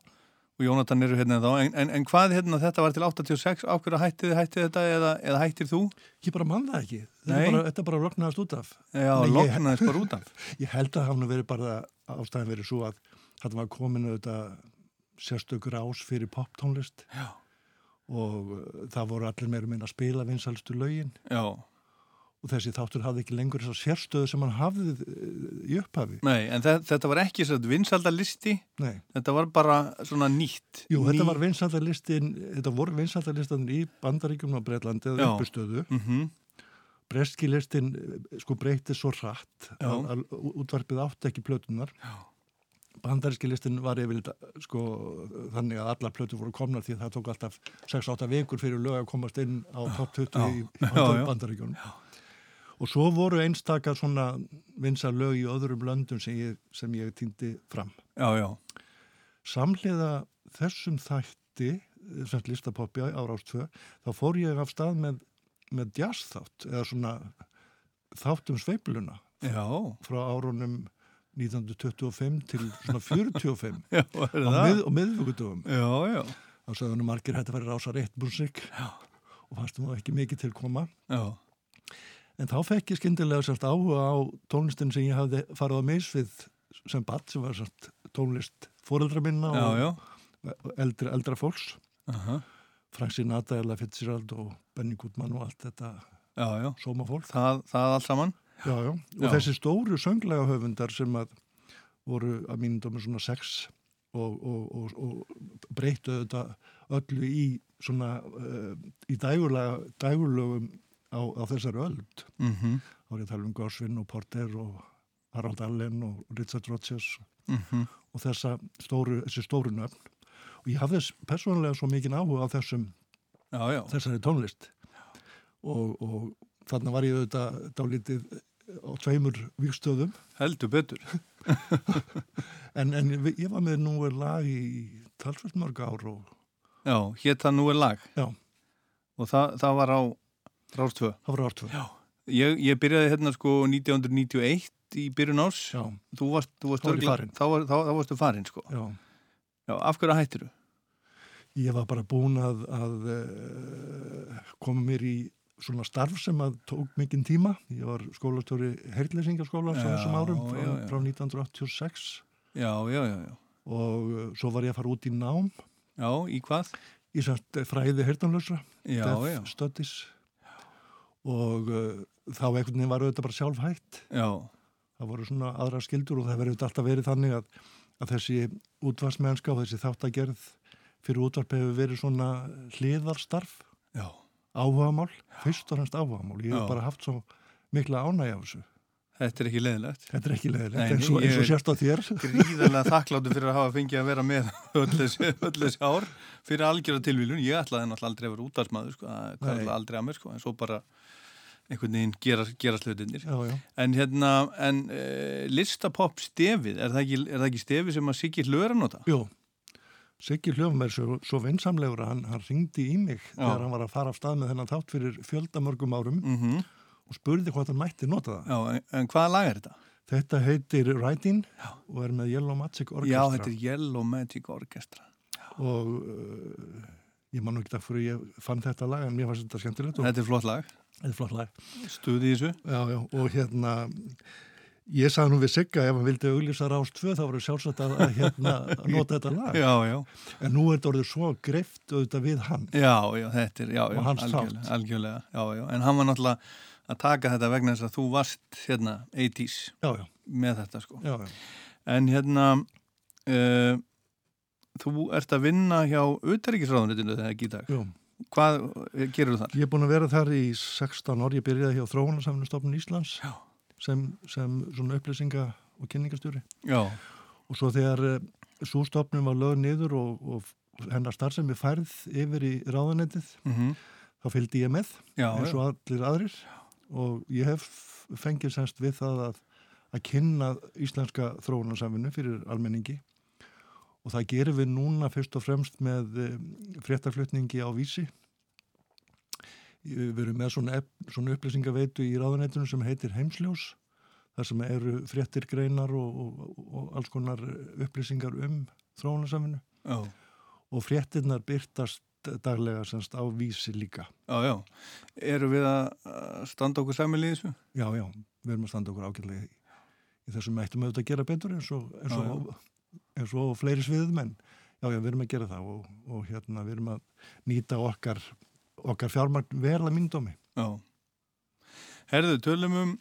og Jónatan eru hérna þá, en, en, en hvað hérna þetta var til 86, á hverju hættið hættið þetta eða, eða hættir þú? Ég bara mann það ekki. Þetta bara, þetta bara loknaðist út af. Já, Nei, ég- loknaðist bara út af. Ég held að hann verið bara ástæðan verið svo að þetta var kominu þetta sérstökur ás fyrir poptónlist. Já. Og uh, það voru allir meira minna að spila vinsalstu lögin. Já. Og þessi þáttur hafði ekki lengur þess að sérstöðu sem hann hafði eh, í upphafi. Nei, en þe- þetta var ekki svona vinsaldalisti, Nei. þetta var bara svona nýtt. Jú, Ný- þetta var vinsaldalistin, þetta voru vinsaldalistan í Bandaríkjum og Breitlandi eða Já. uppustöðu. Mhm. Breski listin eh, sko breyti svo Já. að, að útvarpið átti ekki plötunar. Bandaríski listin var yfir sko þannig að allar plötur voru komnar því að það tók alltaf 6-8 vikur fyrir lög að komast inn á top 20 Já. í Já, já. Og svo voru einstakar svona vinsa lög í öðrum löndum sem ég, sem ég týndi fram. Já, já. Samhliða þessum þætti, sem listapopja á Rástvö, þá fór ég af stað með, með jazz þátt, eða svona þáttum sveifluna. Já. Frá árunum 1925 til svona 45 Já, er það? mið, og miðvíkudöfum. Já, já. Þá sagði hann margir hætti að vera rása rétt músík og fannst nú ekki mikið til koma. Já. En þá fekk ég skyndilega sérst áhuga á tónlistin sem ég hafði farið á misvið sem badd sem var sérst tónlist fóreldra minna Já, og eldra, eldra fólks. Aha. Frank Sinatra, Ella Fitzgerald og Benny Goodman og allt þetta sómafólk. Það, það allt saman? Já, já. Og Já. þessi stóru sönglega höfundar sem að voru að mínum dómi svona sex og, og, og, og breyttu þetta öllu í svona uh, í dægulega, dægulögum á, á þessari öld. Mhm. Þá er ég að tala um Gosvin og Porter og Harald Allen og Richard Rodgers Mhm. og þessa stóru, þessi stóru nöfn. Og ég hafði persónulega svo mikinn áhuga á þessum, já, já. þessari tónlist. Og, og þarna var ég auðvitað dálítið á tveimur vikstöðum. Heldur betur. en, en ég var með nú er lag í talsvöld mörg ár og Já, hétt það nú er lag. Já. Og það, það var á Rástvö. Það var Rástvö. Já. Ég, ég byrjaði hérna sko 1991 í byrjun ás. Já. Þú varst, þú varst Þá var ég farinn. Þá, var, þá, þá varstu farin sko. Já. Já, af hverju hættir þú? ég var bara búin að, að uh, koma mér í svona starf sem að tók mikinn tíma. Ég var Já, á þessum árum frá, já, já. frá 1986 Já, já, já, já. og uh, svo var ég að fara út í nám. Já, í hvað? Í samt fræði hertanlausra, Já, Deaf já. Studies og uh, þá einhvern veginn var auðvitað bara sjálf hægt. Já. Það voru svona aðra skildur og það verður alltaf verið þannig að, að þessi útvarsmennska og þessi þáttagerð fyrir útvarp hefur verið svona hliðarstarf. Áhugamál, fyrst og fremst áhugamál. Ég hef Já. bara haft svo mikla ánægja af þessu. Þetta er ekki leðilegt. Þetta er ekki leiðilegt, Nei, eins og- ég og er sést á þér. Gríðarlega þakkláttu fyrir að hafa fengið að vera með öll þessi, öll þessi ár fyrir algjörða tilvílun. Ég ætlaði náttúrulega aldrei að vera útdagsmaður, sko, Nei. kom aldrei að mér, sko, en svo bara einhvern veginn gera, gera slutinir. Já, já. En hérna, en uh, listapopp stefið, er það, ekki, er það ekki stefið sem að Siggi hlöður að nota? Jú, Siggi Hljófum er svo, svo vinsamlegur að hann, hann ringdi í mig Já. þegar hann var að fara af stað með þennan þátt fyrir fjöldamörgum árum -hmm. og spurði hvort hann mætti nota það. Já, en, en hvaða lag er þetta? Þetta heitir Writing og er með Yellow Magic Orchestra. Já, þetta er Yellow Magic Orchestra. Og uh, ég man nú ekki það fyrir ég fann þetta lag en mér fannst þetta skemmtilegt. og- Þetta er flott lag. Þetta er flott lag. Stuði í þessu? Já, já, og hérna ég sagði nú við Sigga ef hann vildi auglýsa rást tvö þá voru sjálfsagt að, hérna nota þetta lag. Já, já. En nú er þetta orðið svo greift auðvitað við hann. Já, já, þetta er, já, já, algjörlega, algjörlega, já, já, en hann var náttúrulega að taka þetta vegna þess að þú varst hérna 80s já, já. með þetta sko. Já, já. En hérna, uh, þú ert að vinna hjá auðaríkisráðunitinu þegar ekki í dag. Jú. Hvað gerur þar? Ég er búin að vera þar í 16 ár, ég byrjaði hjá Þróunarsamfunstofnun Íslands Já. sem, sem svona upplýsinga og kynningastjóri. Og svo þegar uh, svo stofnun var lögð niður og, og hennar starfsemi færð yfir í ráðunetið, Mhm. þá fylgdi ég með Já, eins og allir aðrir og ég hef fengið semst við það að, að kynna íslenska þróunarsamfunnu fyrir almenningi og það gerum við núna fyrst og fremst með um, fréttaflutningi á vísi. Við erum með svona, svona upplýsingaveitu í ráðuneytunum sem heitir Heimsljós, þar sem eru fréttir greinar og, og, og alls konar upplýsingar um þróunarsamfunnu. Já. Og fréttirnar byrtast daglega semst á vísi líka. Já, já. Eru við að standa okkur samil í þessu? Já, já, við erum að standa okkur ágætlega í, í þessum ættum auðvitað að gera betur eins og, eins Já, og, eins og fleiri sviðum en já, já, við erum að gera það og, og hérna við erum að nýta okkar, okkar fjármagn vel að myndómi. Já. Herðu, tölum um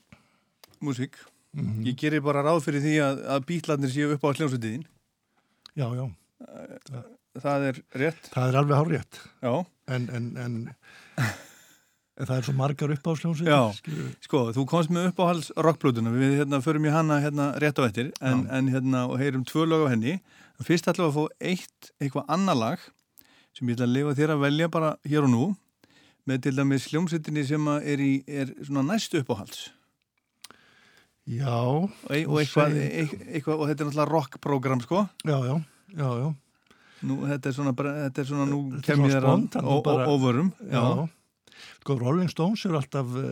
músík. Mhm. Ég gerir bara ráð fyrir því að, að bítlarnir séu upp á hljómsveitiðin. Já, já. Það er rétt. Það er alveg hár rétt. Já. En, en, en, en það er svo margar upp á sljómsveit. Já, sko, þú komst með uppáhalds rockblötuna, við hérna förum í hana hérna rétt á eftir, en, en hérna og heyrum tvö lög á henni. Fyrst ætlum við að fá eitt, eitthvað annar lag sem ég ætla að lifa þér að velja bara hér og nú, með til dæmis hljómsveitinni sem er, í, er svona næst uppáhalds. Já. Og, e- og þú eitthvað, e- eitthvað, og þetta er náttúrulega rockprogram, sko. Já, já, já, já. Nú, þetta er svona, þetta er svona, nú Þetta kem svona ég þér og bara- ó- óvörum. Já. Sko, Rolling Stones er alltaf uh,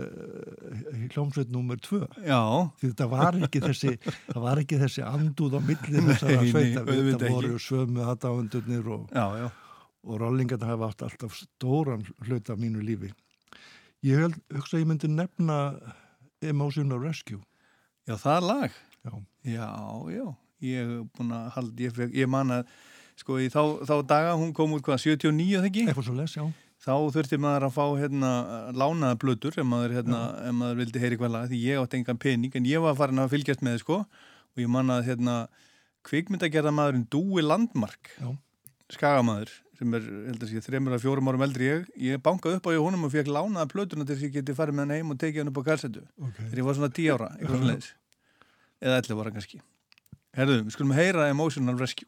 hljómsveit nummer tvö. Já. Því þetta var ekki þessi, það var ekki þessi andúð á milli Nei, þessara sveita. Þetta voru sömu aðdáendurnir og, og Rollingarna hafa átt alltaf stóran hlut af mínu lífi. Ég held, hugsa að ég myndi nefna Emotional Rescue. Já, það er lag. Já. Já, já. Ég hef búin að halda, ég, ég man að, sko, í þá, þá daga, hún kom út hvað, 79, þegar ekki? Eitthvað svo les, já. Þá þurfti maður að fá, hérna, lánaða blöður, ef maður, hérna, ef maður vildi heyri hvað lag, því ég átti engan pening, en ég var farin að fylgjast með, sko, og ég man að, hérna, kvikmyndagerða maðurinn Dúi Landmark, já. skagamaður, sem er, held að sé, þreymur að fjórum árum eldri ég, ég bankaði upp á ég honum og fekk lánaða blöðuna til þess að ég geti farið með hann heim og tekið hann upp á kassetu. Ok. Þegar ég var svona 10 ára. Eða 11 ára kannski. Herðu, við skulum heyra Emotional Rescue.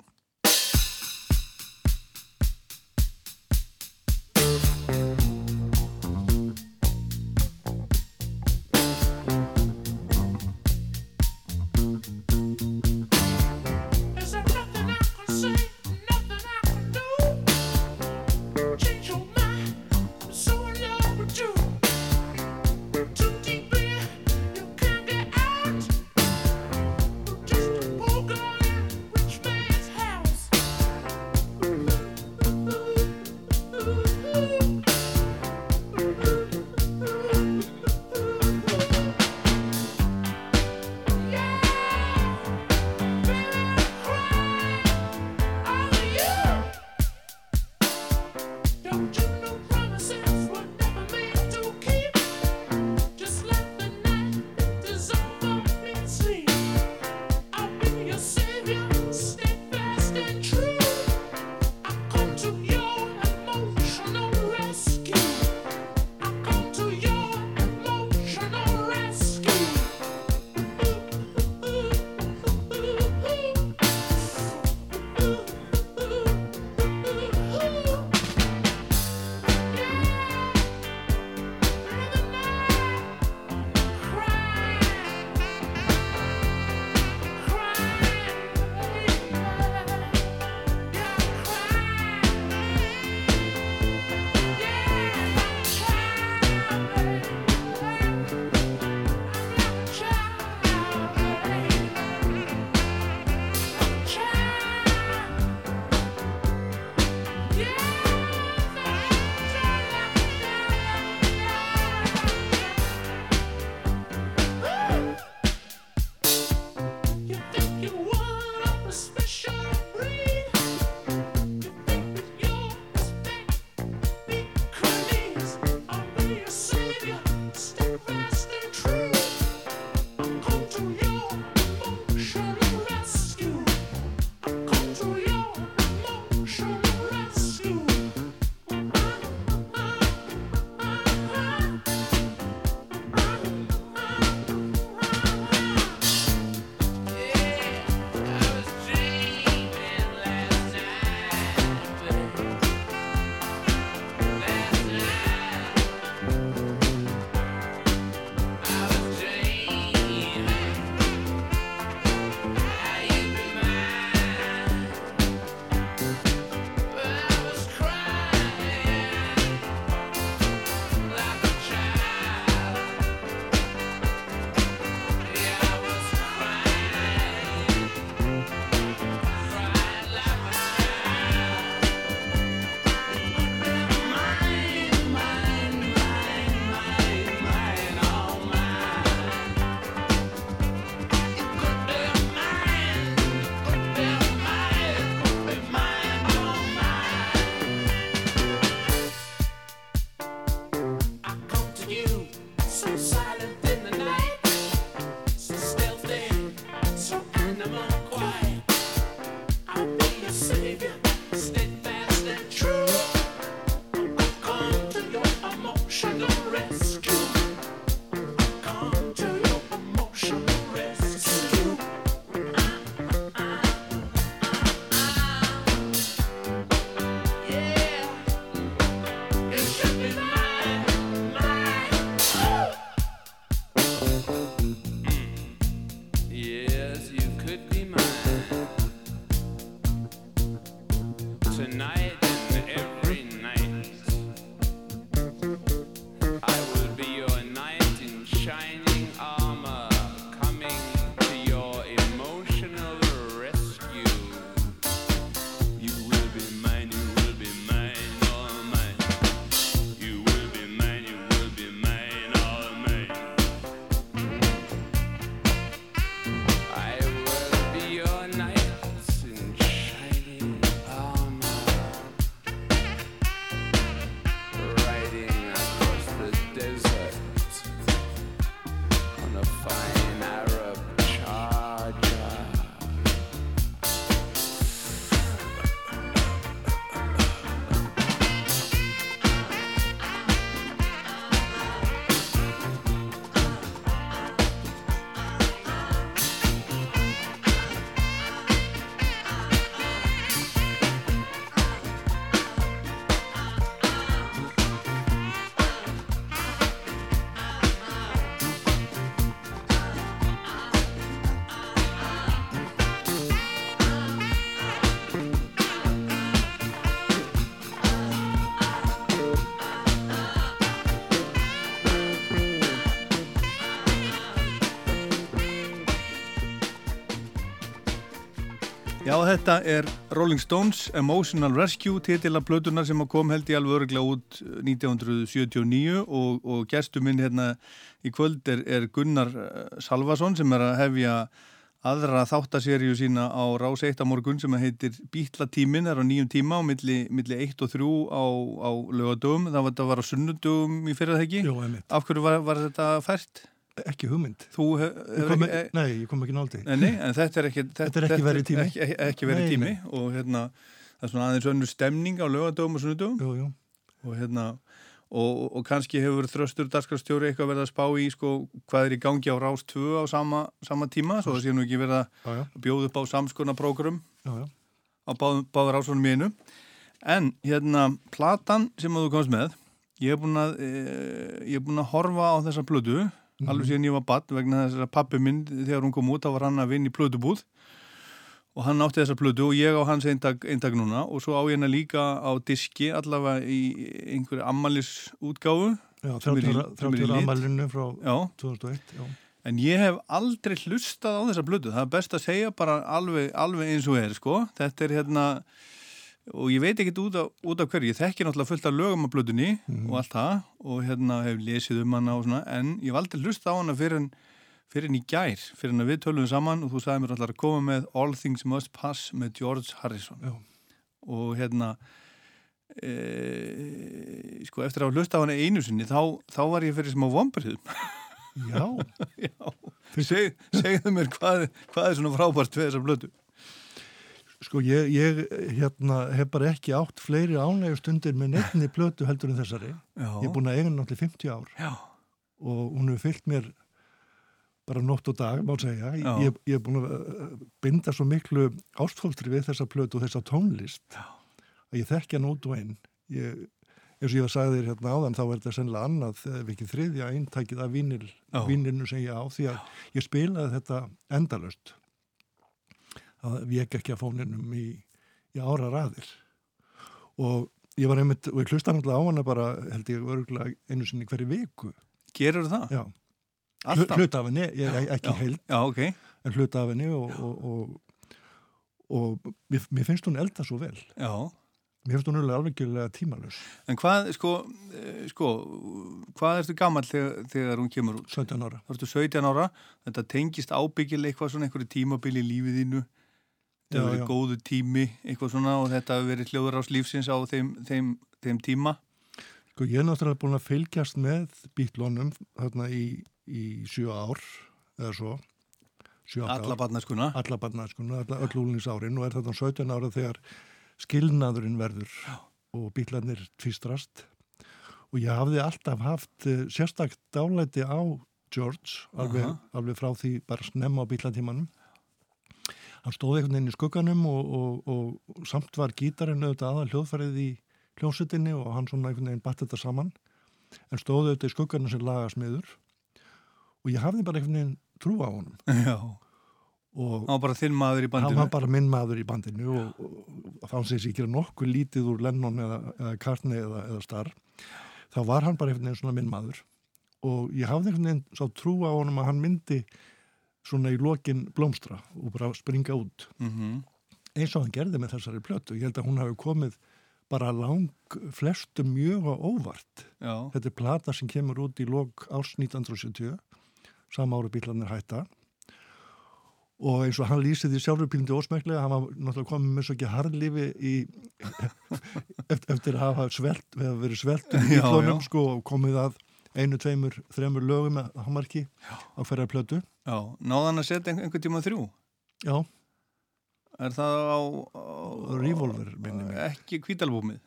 Þetta er Rolling Stones Emotional Rescue, titila plötunar sem kom held ég alveg öruglega út 1979 og, og gestur minn hérna í kvöld er, er Gunnar eh, Salvason sem er að hefja aðra þáttaseríu sína á Rás 1 á morgun sem heitir Bítlatímin, er á nýjum tíma á milli, milli 1 og 3 á, á lögadögum, það var, það var á sunnudögum í fyrir það ekki? Jú, einmitt. Af hverju var, var þetta fært? Ekki hugmynd. Þú hef, Ég kom, ekki, nei, ég kom ekki náldi. Nei, en þetta er ekki, Þetta er ekki verið tími. Ekki, ekki, ekki verið tími og hérna, það er svona aðeins önnur stemning á lögadögum og sunnudögum. Jú, jú. Og hérna, og, og kannski hefur þröstur dagskrafstjóri eitthvað verið að spá í sko hvað er í gangi á Rás 2 á sama, sama tíma, svo það sé nú ekki verið að bjóða upp á samskona prógrum á báð, báður rásunum í einu. En hérna, platan sem þú komst með, ég hef búin að, e, búin að horfa á þessa plötu, alveg síðan ég var badd vegna þess að pappi minn, þegar hún kom út, þá var hann að vinna í plötubúð og hann átti þessa plötu og ég á hans eindag, eindag núna og svo á ég hennar líka á diski allavega í einhverju ammalis útgáfu. Já, sem er í- 30 sem er í 30 lit. amalinu frá Já. 2001. Já. En ég hef aldrei hlustað á þessa blödu. Það er best að segja bara alveg, alveg eins og er, sko. Þetta er hérna, og ég veit ekkert út, út af hverju. Ég þekki náttúrulega fullt af lögum af blödunni og allt það og hérna hef lesið um hana og svona, en ég hef aldrei hlustað á hana fyrir en, fyrir en í gær, fyrir en að við töluðum saman og þú sagði mér alltaf að koma með All Things Must Pass með George Harrison. Já. Og hérna, e, sko, eftir að hafa hlustað á hana einu sinni, þá, þá var ég fyrir smá vombriðum. Já. Já. Seg, segðu mér hvað, hvað er svona frábært við þessa blödu? Sko ég, ég hérna, hef bara ekki átt fleiri ánægu stundir með nefni plötu heldur en þessari. Já. Ég er búin að eiga náttúrulega 50 ár. Já. Og hún hefur fyllt mér bara nótt og dag, má segja. Ég, ég er búin að uh, binda svo miklu ástfólstri við þessa plötu og þessa tónlist Já. að ég þekki hann út og einn. Ég, eins og ég var sagði þér hérna áðan, þá er þetta sennilega annað, ef ekki þriðja eintækið af vínil, Já. vínilinu sem ég á, því að ég spilaði þetta endalust það vek ekki að fóninum í, í ára raðir og ég var einmitt og ég hlusta náttúrulega á hana bara held ég örgulega einu sinni hverju viku. Gerur það? Já. Alltaf? Hluta af henni, ég, ekki Já. heild Já, ok. en hluta af henni og, og, og, og mér, mér finnst hún elda svo vel. Já. Mér finnst hún alveg alvegjulega tímalus En hvað, sko, eh, sko hvað ertu gammal þegar, þegar hún kemur út? 17 ára. Það ertu 17 ára, þetta tengist ábyggil eitthvað svona einhverju tímabili í lífið þínu þetta Já, hefur verið já. góðu tími eitthvað svona og þetta hefur verið hljóður ás lífsins á þeim, þeim, þeim tíma. Sko ég er náttúrulega búin að fylgjast með bítlónum þarna í, í sjö ár eða svo. Sjö, átta Alla öll úlningsárin og er þetta 17 ára þegar skilnaðurinn verður og bítlarnir tvistrast. Og ég hafði alltaf haft uh, sérstakt dálæti á George alveg, Aha. alveg frá því bara snemma á bítlatímanum hann stóði einhvern veginn í skugganum og, og, og samt var gítarinn auðvitað aðal hljóðfærið í hljómsutinni og hann svona einhvern veginn batt þetta saman. En stóði auðvitað í skugganum sem lagasmiður. Og ég hafði bara einhvern veginn trú á honum. Já. og Hann var bara þinn maður í bandinu? Hann var bara minn maður í bandinu og, og, þá sem ég gera nokkuð lítið úr Lennon eða, eða Cartney eða, eða Starr. Þá var hann bara einhvern veginn svona minn maður. Og ég hafði einhvern veginn svo trú á honum að hann myndi svona í lokin blómstra og bara springa út Mhm. eins og hann gerði með þessari plötu ég held að hún hafi komið bara lang flestum mjög á óvart Já. þetta er plata sem kemur út í lok árs 1970 sama ári bílarnir hætta og eins og hann lýsið því sjálfur pílindi ósmæklega, hann var náttúrulega komið með svo ekki harðlífi í eftir, að hafa svelt, við hafa verið sveltum í Já, klónum já. sko og komið að einu, tveimur, þremur lögum að hamarki á hverja plötu Já, náða hann að setja einhver, einhver tíma þrjú? Já. Er það á... á Revolver, minni mig. Ekki kvítalbúmið?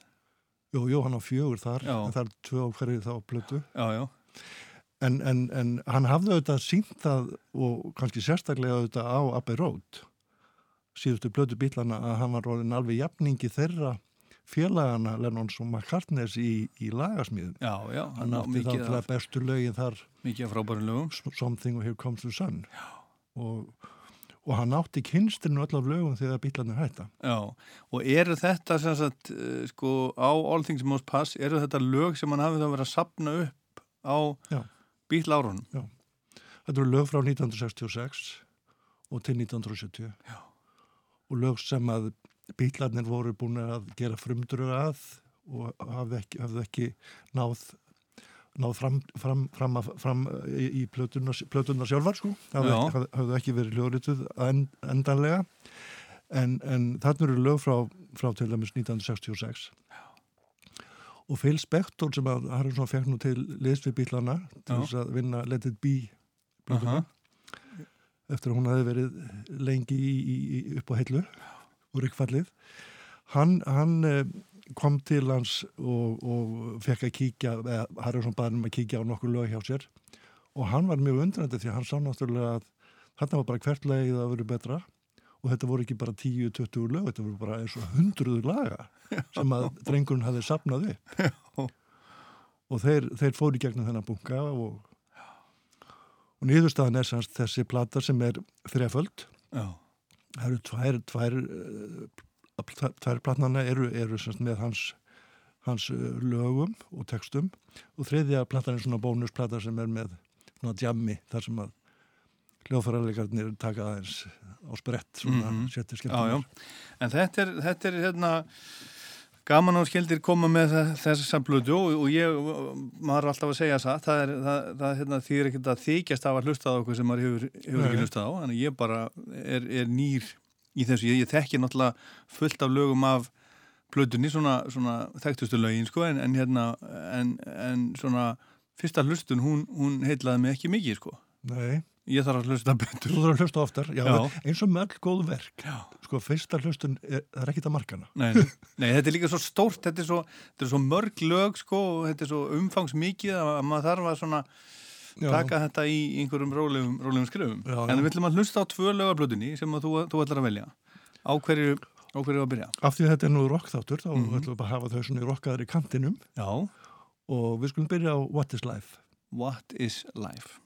Jú, jú, hann á fjögur þar, Já. en það er tvö á hverju þá plötu. Já, já. En, en, en hann hafði auðvitað sínt það og kannski sérstaklega auðvitað á Abbey Road, síðustu plötu bílana að hann var alveg jafningi þeirra félagana Lennons og McCartneys í, í lagasmíðum. Já, já, Hann átti það af- bestu lögin þar. Mikið af frábærum lögum. Something Here Comes the Sun. Já. Og, og hann átti kynstinu öll af lögum þegar bílarnir hætta. Já, og eru þetta sem sagt, uh, sko, á All Things Must Pass, eru þetta lög sem hann hafið þá verið að sapna upp á bílárunum? Já. Þetta eru lög frá 1966 og til 1970. Já. Og lög sem að bílarnir voru búin að gera frumdrög að og hafði ekki, hafði ekki náð, náð fram, fram, fram, fram í, í plötuna, plötuna sjálfar sko. Hafði, Já. ekki- hafði ekki verið hljóðrituð en, endanlega. En, en þarna eru lög frá, frá til dæmis 1966. Og Phil Spector sem að Harrison fekk nú til liðs við bílana til Já. þess að vinna Let It Be plötuna eftir að hún hafi verið lengi í, í, upp á heillu úr ykkfallið hann, hann eh, kom til hans og, og fekk að kíkja eða Harrison baði um að kíkja á nokkur lög hjá sér. Og hann var mjög undrandi því að hann sá náttúrulega að þarna var bara hvert legið að vera betra. Og þetta voru ekki bara 10-20 lög, þetta voru bara eins og hundruður laga sem að drengurinn hafði sapnað upp. Og þeir, þeir fóru í gegnum þennan bunga og, og niðurstaðan er þessi plata sem er þreföld. Já. Það eru tvær tvær, eh, tvær, platnana eru, eru semst með hans hans eh, lögum og textum og þriðja platan er svona bónusplata sem er með svona djammi þar sem að hljóðfærarleikarnir taka aðeins á sprett svona mm. -hmm. settir já. En þetta er, þetta er hérna gaman og skildir koma með þess samblödu og, og ég, maður er alltaf að segja það, það er, það, það hérna, þýr ekkert að þykjast af að hlusta á okkur sem maður hefur, hefur ekki hlustað á, þannig ég bara er, er nýr í þessu, ég, ég þekki náttúrulega fullt af lögum af plötunni, svona, svona þekktustu lögin, sko, en, en hérna en, en svona fyrsta hlustun, hún, hún heitlaði mig ekki mikið, sko. Nei. Ég þarf að hlusta betur. Þú þarf að hlusta oftar, já, Já. eins og öll góð verk já. sko, fyrsta hlustun er, það er ekkit að markana Nei, nei. þetta er líka svo stórt, þetta er svo, þetta er svo mörg lög sko þetta er svo umfangsmikið að maður þarf að svona Já. taka þetta í einhverjum rólegum, rólegum skrifum. En við ætlum að hlusta á tvö lögablöðinni sem þú, þú ætlar að velja. Á hverju, á hverju að byrja? Af því að þetta er nú rockþáttur þá Mhm. ætlum við bara að hafa þau svona í rockaðar í kantinum Já. og við skulum byrja á What is Life What is Life?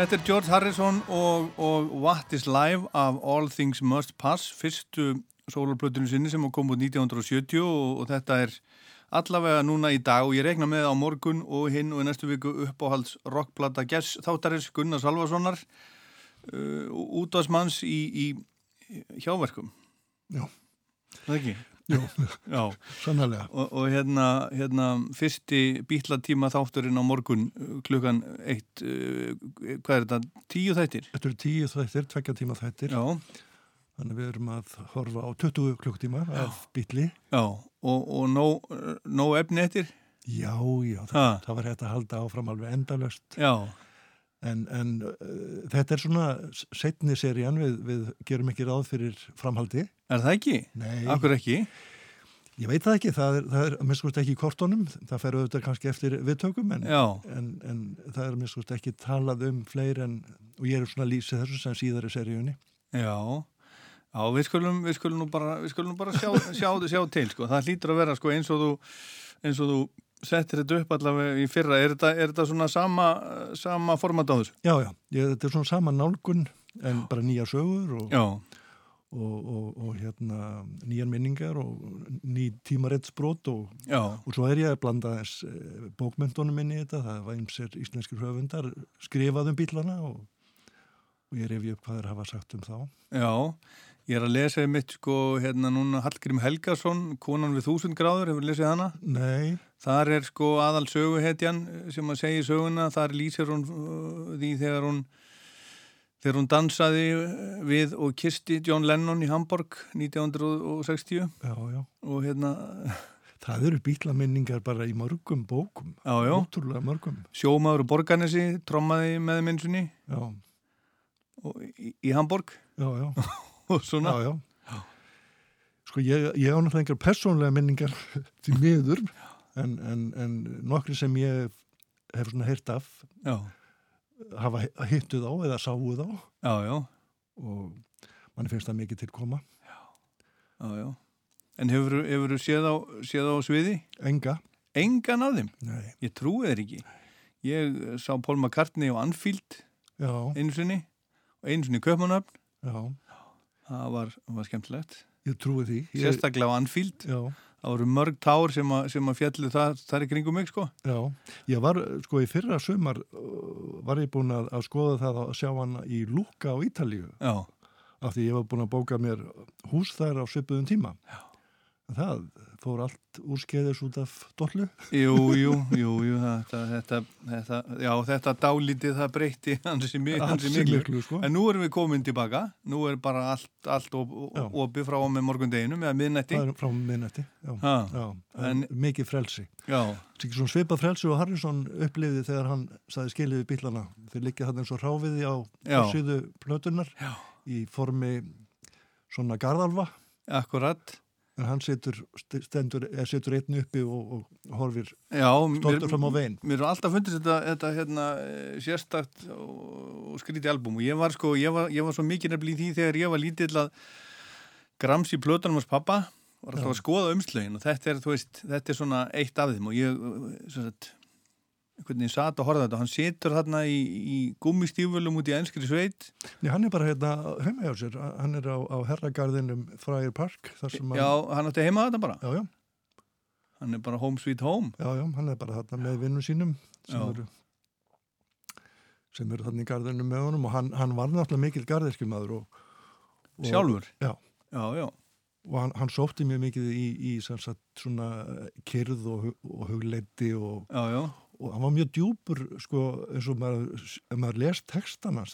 Þetta er George Harrison og, og What is Live af All Things Must Pass, fyrstu sólarplötunum sinni sem kom út 1970 og, og þetta er allavega núna í dag og ég rekna með á morgun og hinn og í næstu viku uppáhalds rockplata Gess þáttarins Gunnar Salvasonar uh, útvarsmanns í, í hjáverkum. Já. Það ekki? Jú, Já. sannarlega. Og, og hérna, hérna fyrsti bítlatíma þátturinn á morgun klukkan eitt, uh, hvað er þetta, tíu þættir? Þetta eru tíu þættir, tvekja tíma þættir. Já. Þannig við erum að horfa á 20 klukktíma af bítli. Já, og, og nóg nó efni eftir? Já, já, það, það var hægt að halda áfram alveg endalöst. Já. En, en uh, þetta er svona setni serían, við, við gerum ekki ráð fyrir framhaldi. Er það ekki? Nei. Akkur ekki? Ég veit það ekki, það er, það er minnst skust ekki í kortónum, það fer auðvitað kannski eftir viðtökum, en, en, en það er minnst skust ekki talað um fleiri en, og ég er svona lýsið þessu sem síðari seríunni. Já, já, við skulum, við skulum nú bara, skulum nú bara sjá, sjá, sjá til, sko. Það hlýtur að vera, sko, eins og þú, eins og þú settir þetta upp allavega í fyrra. Er þetta, er þetta svona sama, sama format á þessu? Já, já, ég, þetta er svona sama nálgun en bara nýja sögur og, og, og, og hérna nýjan minningar og ný tímarettsbrot og, svo er ég að blanda þess eh, bókmyndunum inn í þetta, það var einsir íslenskir höfundar skrifað um bílana og, og ég refi upp hvað þeir hafa sagt um þá. Já, ég er að lesa mitt, sko, hérna núna Hallgrim Helgason, konan við þúsund gráður, hefur lesið hana? Nei. Þar er sko aðal söguhetjan sem að segja söguna, þar lýsir hún uh, því þegar hún þegar hún dansaði við og kisti John Lennon í Hamburg 1960 Já, já. og hérna Það eru bílaminningar bara í mörgum bókum. Já. Ótrúlega mörgum. Sjómaður og Borgarnesi trommaði með minnsunni í, í Hamburg og svona Já, já. Sko ég, ég á náttúrulega einhver persónlega minningar til miður en, en, en nokkri sem ég hef svona heyrt af Já. hafa hittu þá eða sáu þá Já, og manni finnst það mikið til koma. En hefur þú séð, á- séð á sviði? Enga. Engan af þeim? Nei. Ég trúi þeir ekki. Ég sá Paul McCartney á Anfield einu sinni og einu sinni Köpmanöfn. Já. Það var, var skemmtilegt. Ég trúi því. Sérstaklega á Anfield. Já. Það voru mörg tár sem, að- sem að fjallu það, er í kringum mig, sko. Já, ég var, sko, í fyrra sumar uh, var ég búin að, að skoða það að sjá hann í Lúka á Ítalíu. Já. Af því ég var búin að bóka mér hús þær á svipuðum tíma. Já. Það fór allt úrskeiðis út af dollu. Jú, jú, jú, jú, þetta, þetta, þetta, já, þetta dálítið það breytti hansi mi- ansi Ansi miklu. sko. En nú erum við komin tilbaka, nú er bara allt, allt op, opið frá með morgundeginum eða miðnætti. Frá miðnætti, já. Já En- en mikið frelsi. Svipað frelsi og Harrison upplifði þegar hann saði skilið við bílana. Þeir liggja hann eins og ráfiði á síðu plötunar já. í formi svona garðalva. Akkurat. En hann situr, st- stendur, eða situr einn uppi og, og horfir stoltur fram á veginn. Mér er alltaf fundist þetta, þetta hérna, eh, sérstakt og, og skrítið albúm og ég var sko, ég var, ég var svo mikið nefnilega í því þegar ég var lítill að grams í plötunum hans pappa var alltaf Já. að skoða umslögin og þetta er, veist, þetta er svona eitt af þeim og ég, sem sagt, einhvern veginn satt horfði á þetta hann situr þarna í, í gúmistífölum út í enskri sveit Nei, hann er bara hérna heima hjá sér, hann er á, á herragarðinum Fryer Park, sem Já, hann átti heima þetta bara Já, já. Hann er bara home sweet home Já, já, hann er bara þarna með vinnum sínum sem Já. eru sem eru þarna í garðinum með honum og hann, hann var náttúrulega mikil garðirkjumadur og, og Sjálfur? Já. Já, já. Og hann, hann sótti mjög mikið í, í sagt, svona kyrð og, og hugleiti og, já, já. Og hann var mjög djúpur sko, eins og maður, maður les textana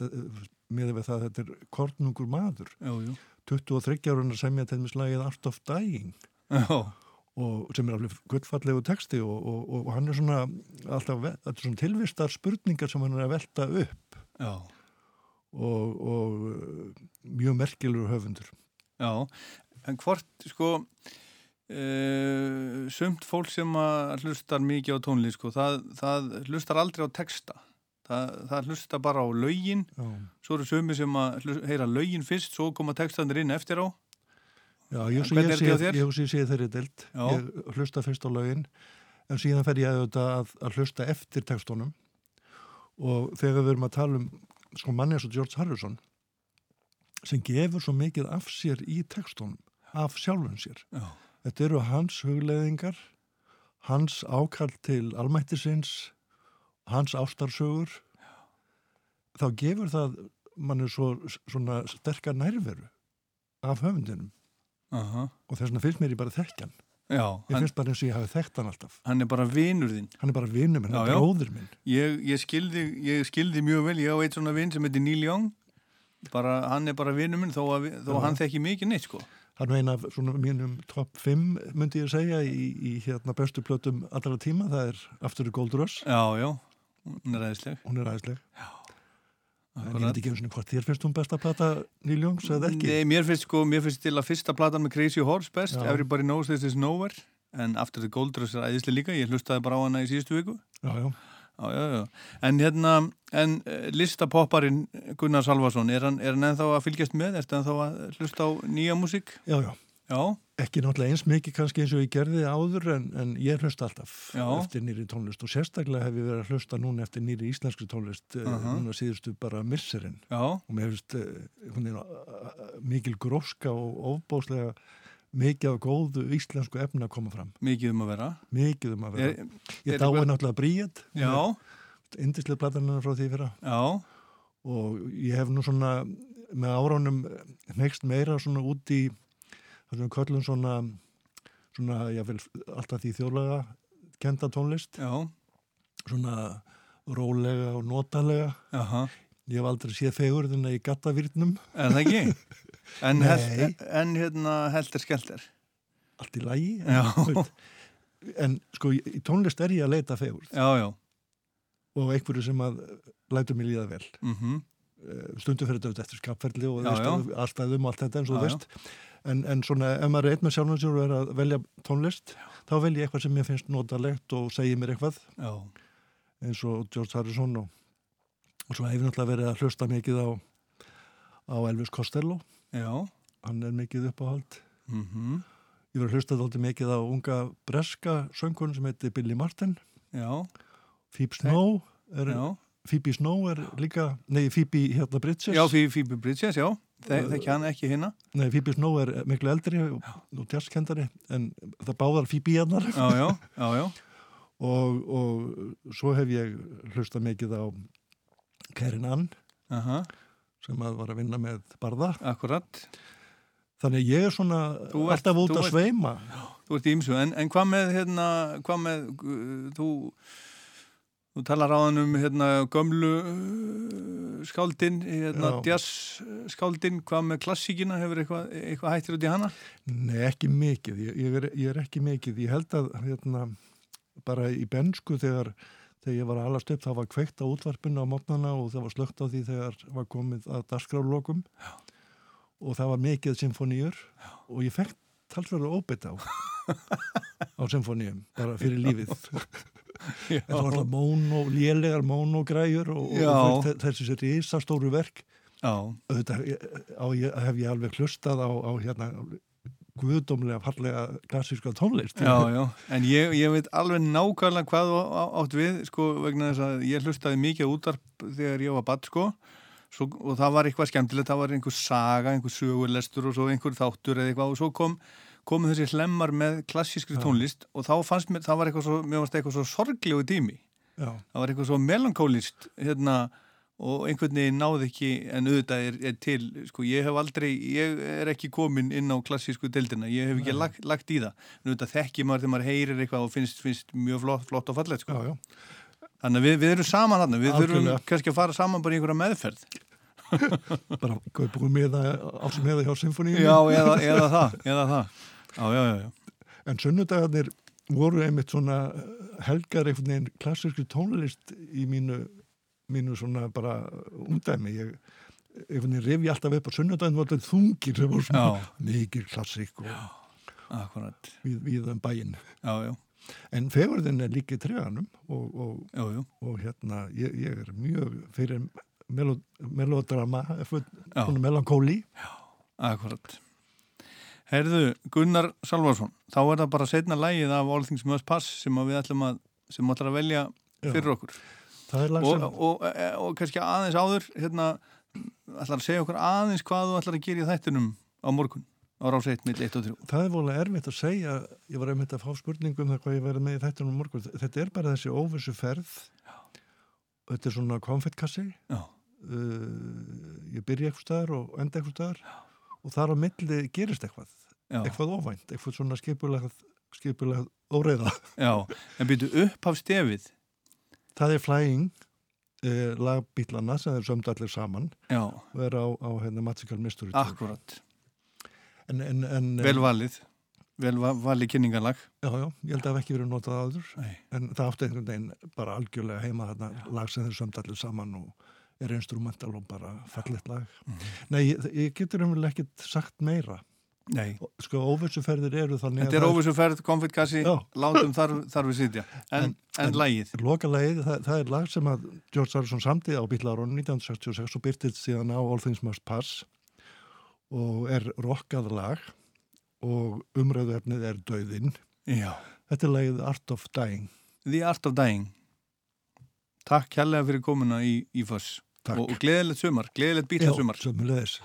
með það að þetta er kornungur maður Já, já. 23 ára sem ég til mig slagið Art of Dying Já. og sem er alveg guttfallegu texti og, og, og hann er svona svona tilvistar spurningar sem hann er að velta upp Já. og, og mjög merkilur höfundur Já, en hvort sko uh, sumt fólk sem hlustar mikið á tónlist sko, það, það hlustar aldrei á texta það, það hlustar bara á Já. svo eru sumi sem heyra lögin fyrst, svo koma textanir inn eftir á Já, ég, sé, þeirri deilt Já. ég hlusta fyrst á lögin en síðan fer ég að, að hlusta eftir textunum og þegar við erum að tala um sko manni eins og George Harrison sem gefur svo mikið af sér í textunum, af sjálfum sér. Já. Þetta eru hans hugleðingar, hans ákall til almættisins, hans ástarsögur. Þá gefur það manni svo, svona sterkar nærveru af höfundinum Aha. og þess vegna finnst mér ég bara þekkjan. Já, Ég hann- finnst bara eins og ég hafi þekkt hann alltaf. Hann er bara vinur þinn. Hann er bara vinur minn, hann Já, er já. bróðir minn. Ég, ég, skildi, ég skildi mjög vel, ég á eitt svona vinn sem heitir Neil Young. Bara, hann er bara vinur minn þó að, þó Já. að hann þekki mikið neitt, sko. Hann er eina af svona mínum topp 5 myndi ég segja í, í hérna bestu plötum allra tíma, það er After the Gold Rush. Já, já, hún er æðisleg. Hún er æðisleg. En ég veit ekki eins og hvort þér finnst hún besta plata Youngs eða ekki. Nei, mér finnst sko, mér finnst til að fyrsta platan með Crazy Horse best, Já. Everybody Knows This Is Nowhere, en After the Gold Rush er æðisleg líka, ég hlustaði bara á hana í síðustu viku. Já, já. Já, já, já. En hérna, en uh, listapopparinn Gunnar Salvason, er hann, er hann ennþá að fylgjast með? Ertu ennþá að hlusta á nýja músík? Já, já. Já. Ekki náttúrulega eins mikið kannski eins og ég gerði áður en, en ég hlusta alltaf Já. eftir nýri tónlist og sérstaklega hef ég verið að hlusta núna eftir nýri íslenskri tónlist uh Aha. núna síðustu bara misserinn og mér finnst uh, hún er mikil gróska og ofbóðslega mikið af góðu íslensku efni að koma fram. Mikið um að vera. Mikið um að vera. Er- ég dái eitthvað- náttúrulega. Já. Indislega platanar frá því fyrra. Já. Og ég hef nú svona með áránum next meira svona út í við köllum svona svona, ég vil alltaf því þjóðlega kenda tónlist. Já. Svona rólega og notalega. Jaha. Ég hef aldrei séð fegurðina í gattavýrnum. Er það ekki? En, hel, en hérna heldur skelter. Allt í lagi. Já. En sko, í tónlist er ég að leita fegurð. Já, já. Og einhverju sem að lætur mig líða vel. Mhm. Eh, Stundum fyrir þetta eftir skapferðli og Já, já. allstæðum og allt þetta eins og Já, þú já. veist. En, en svona, ef maður er einn með sjálfum sér og er að velja tónlist, þá velja ég eitthvað sem mér finnst notalegt og segir mér eitthvað. Já. Eins og George Harrison og, og svo hef ég náttúrulega verið að hlusta mikið á, á Elvis Costello. Já. Hann er mikið uppáhald. Mhm. Ég var að hlusta þátti mikið á unga breska söngkonu sem heitir Billy Martin. Já. Phoebe Snow er, Já. Phoebe Snow er líka, nei Phoebe hérna Bridges. Já, Phoebe, Bridges, já. Þe þekki hann ekki hérna. Nei, Phoebe Snow er miklu eldri og, og jazzkendari en það báðar Phoebe hennar. Já, já, já, já. og, og svo hef ég hlusta mikið á Kerin Ann Aha. Sem að var að vinna með Barða. Akkurat. Þannig ég er svona ert- alltaf út að sveima. Þú ert í ymsu, en, en hvað með, hérna, hvað með, uh, þú, þú talar á hann um, hérna, gömlu uh, skáldin, hérna, Já. jazz skáldin, hvað með klassíkina, hefur eitthvað, eitthvað hættir út í hana? Nei, ekki mikið. Ég, ég, er, ég er ekki mikið. Ég held að hérna, bara í bensku þegar, þegar ég var að alast upp, það var kveikt á útvarpinu á mótnana og það var slögt á því þegar var komið að dasgraflokum og það var mikið symfóníur og ég fekk talsverðu óbytt á á symfóníum, bara fyrir lífið. Já. Það var alltaf móno, lélegar mónogræjur og, Já. og þe- þessi sér risastóru verk. Já. Auðvitað á, ég, hef ég alveg hlustað á, á hérna guðdómlega fallega klassíska tónlist. Já, já, en ég, ég veit alveg nákvæmlega hvað átt við, sko, vegna þess að ég hlustaði mikið útarp þegar ég var badd, sko, svo, og það var eitthvað skemmtilegt, það var einhver saga, einhver sögulestur og svo einhver þáttur eða eitthvað og svo kom, komu þessi hlemmar með klassískri tónlist og þá fannst mér, það var eitthvað svo, mér fannst eitthvað svo sorglegu tími. Já. Það var eitthvað svo melankólist, hérna, og einhvern veginn náði ekki, en auðvitað er, er til, sko, ég hef aldrei, ég er ekki komin inn á klassísku deildina, ég hef ekki Nei. lagt, lagt í það, en auðvitað þekki maður þegar maður heyrir eitthvað og finnst, finnst mjög flott, flott og fallegt, sko. Þannig að við, við erum saman hann, við þurfum Algjörlega. kannski að fara saman bara í einhverja meðferð. bara kaupum við það á sem hefði hjá symfóníunum. Já, eða, eða það, eða það. Já, já. En sunnudagarnir voru einmitt svona helgar einhvern veginn klassíski tónlist í mínu, mínu svona bara umdæmi. Ég rifi alltaf upp á sunnudaginn voru þetta þungir sem voru svona Já. mikið klassík og við, við um bæinn. Já, já. En fegurðin er líka í treganum og, og, já, já. og hérna ég, ég er mjög fyrir melo, melodrama, Já. melankóli. Akkurat. Herðu, Gunnar Salvarsson, þá er það bara setna lægið af All Things Must Pass sem við ætlum að, sem ætlum að velja fyrir okkur. Lag og, og, og, og kannski aðeins áður hérna, ætlar að segja okkur aðeins hvað þú ætlar að gera í þættinum á morgun á rás 1, mill 1 og 3 Það er volið erfitt að segja, ég var einmitt að fá spurningum það hvað ég verið með í þættunum á morgun. Þetta er bara þessi óvissu ferð og þetta er svona konfettkassi. Já. Uh, ég byrja eitthvað staðar og enda eitthvað staðar og þar á milli gerist eitthvað. Já. Eitthvað óvænt, eitthvað svona skipulega, skipulega óreiða. Já, en byrju upp af stefið Það er Flying uh, lagbílana sem þeir sömdu allir saman Já. og er á, á hérna, Magical Mystery Tour. Akkurat. En, en, en, vel valið vel va valið kynningarlag Já, já, ég held að það hef ekki verið notað áður Nei. en það átti einhvern veginn bara algjörlega heima þarna lag sem þeir sömdu allir saman og er instrumental og bara fallet lag. Mhm. Nei, ég, ég getur umvel ekkit sagt meira. Nei. Sko, óvissuferðir eru þannig Þetta er óvissuferð, konfettkassi, Já. látum þar, þar við sitja en, en, lagið Loka lagið, það, það er lag sem að George Harrison samti á Bílarón 1966 og byrtið síðan á All Things Must Pass og er rockað lag og umræðuefnið er Dauðinn. Já. Þetta er lagið Art of Dying. The Art of Dying Takk kærlega fyrir komuna í, í Foss Takk. og, og gleðilegt sumar, gleðilegt bíla sumar Já, sömulegis.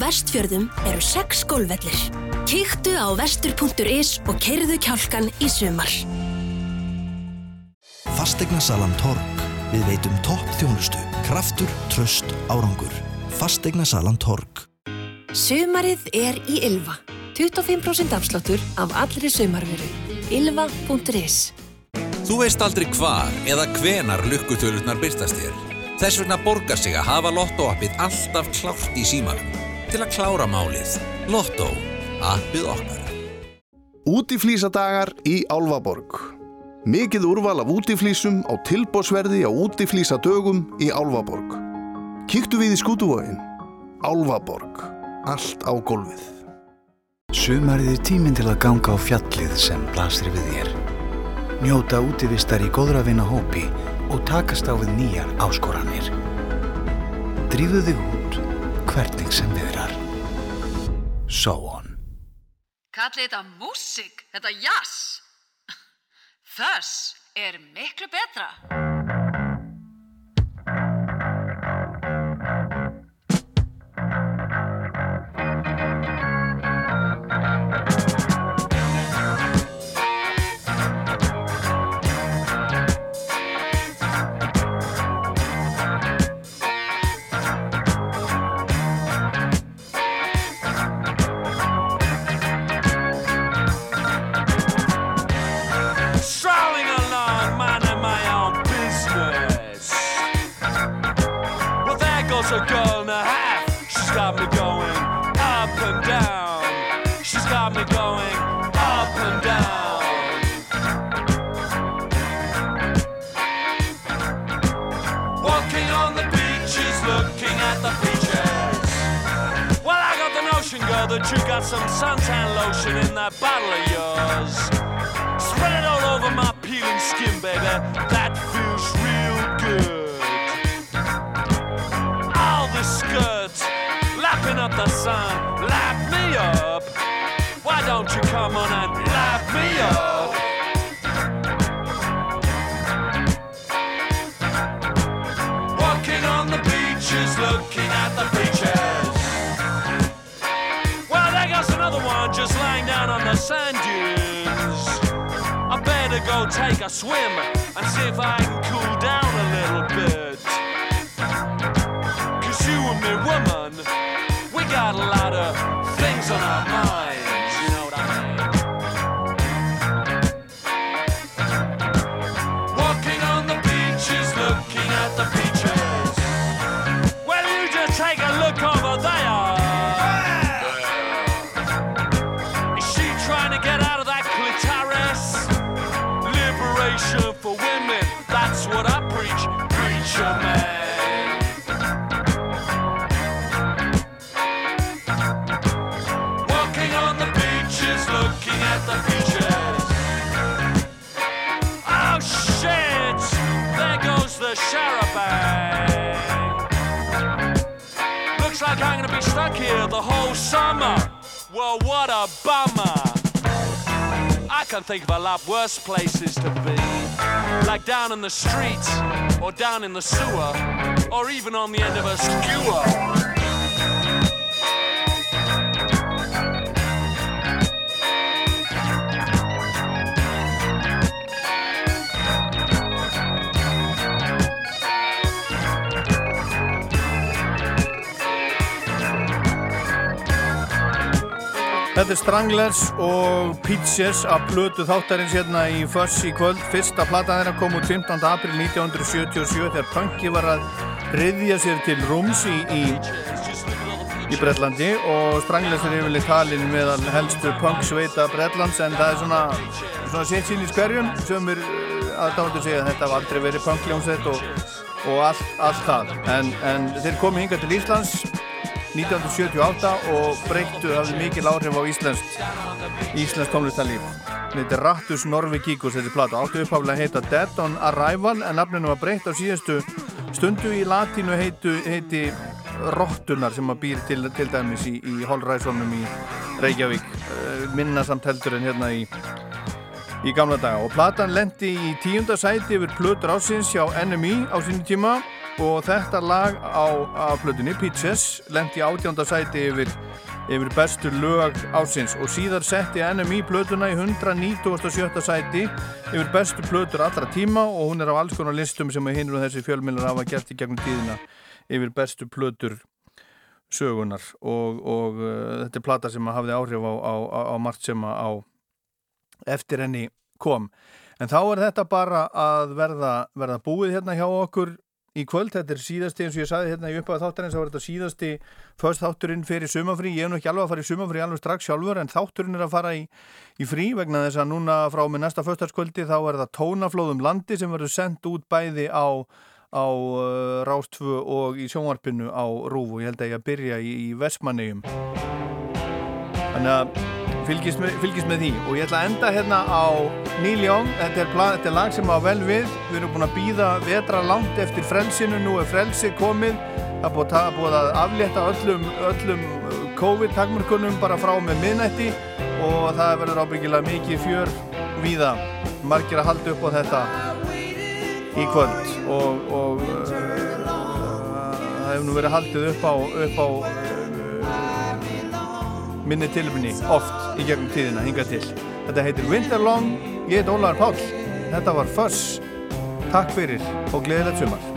Vestfjörðum eru sex golfvellir. Kíktu á vestur.is og keirðu kjálkan í sumar. Fastegnasalan Torg. Við veitum topp þjónustu, kraftur, tröst, árangur. Fastegnasalan Torg. Sumarið er í Ylva. 25% afsláttur af allri sumarveru. Ylva.is Þú veist aldrei hvar eða hvenar lukkutölurnar byrtast þér. Þess vegna borgar sig að hafa Lotto-appið alltaf klárt í símanum. Til að klára málið. Lotto. Appið okkar. Útiflísadagar í Álfaborg. Mikið úrval af útiflísum á tilbósverði á útiflísadögum í Álfaborg. Kíktu við í skútuvóin. Álfaborg. Allt á gólfið. Sumarið er tíminn til að ganga á fjallið sem blasir við þér. Njóta útivistar í góðra vinna hópi og takast á við nýjar áskoranir. Drífu þig út hvernig sem viðrar. So on. Kallið þetta músík, þetta jazz. Þess er miklu betra. A lot worse places to be. Like down in the street, or down in the sewer, or even on the end of a skewer. Þetta er Stranglers og Peaches af blötu þáttarins hérna í Fuss í kvöld. Fyrsta plata þeirra kom út 15. april 1977 þegar punki var að riðja sér til rúms í, í, í Bretlandi og Stranglers er yfirleitt talin meðal helstu punk sveita Bretlands en það er svona, svona sétt sín í skverjun sem er aðdáðandur segja að þetta var aldrei verið punkljónsett og, og allt, allt það. En, en þeir komi hingað til Íslands 1978 og breyttu hafði mikil áhrif á Íslands Íslands tónlistarlíf. Þetta er Rattus Norvikíkus þessi plata. Áttu upphaflega að heita Dead on Arrival en nafninu var breytt á síðastu stundu. Í latínu heitu, heiti Rottunar sem að býr til, til dæmis í, í Holræsónum í Reykjavík. Uh, minna samt heldur en hérna í í gamla daga. Og platan lendi í tíunda sæti yfir plötur ásins hjá NME á sínu tíma og þetta lag á, plötunni, Peaches, lendi átjánda sæti yfir, yfir bestu lög ásins og síðar setti NMI plötuna í 197. sæti yfir bestu plötur allra tíma. Og hún er á alls konar listum sem hinn og þessi fjölmjölar hafa gert í gegnum tíðina yfir bestu plötur sögunar og, og uh, þetta er plata sem hafði áhrif á, á, á, á margt sem á eftir henni kom. En þá er þetta bara að verða, verða búið hérna hjá okkur í kvöld, þetta er síðasti eins og ég sagði hérna í upphæðu þáttarins, þá er þetta síðasti först þátturinn fyrir sumafrí, ég hef nú ekki alveg að fara í sumafrí alveg strax sjálfur, en þátturinn er að fara í, í frí vegna þess að núna frá með næsta förstarskvöldi þá er það tónaflóðum landi sem verður sendt út bæði á á uh, Rástfu og í sjónvarpinu á Rúf og ég held að ég að byrja í, í Vestmannegjum þannig að fylgist með, fylgist með því. Og ég ætla að enda hérna á Neil Young. Þetta er, plan, þetta er lag sem á vel við. Við erum búin að býða vetra langt eftir frelsinu. Nú er frelsi komið. Það búið, er búið að aflétta öllum, öllum COVID-takmörkunum bara frá með minnætti og það verður ábyggilega mikið fjör víða. Margir að halda upp á þetta í kvöld. Og, og uh, það hefur nú verið haldið upp á, upp á uh, minni tilumni oft í gegnum tíðina hinga til. Þetta heitir Winterlong, ég heit Ólaður Páll. Þetta var Fuss takk fyrir og gleðilegt sumar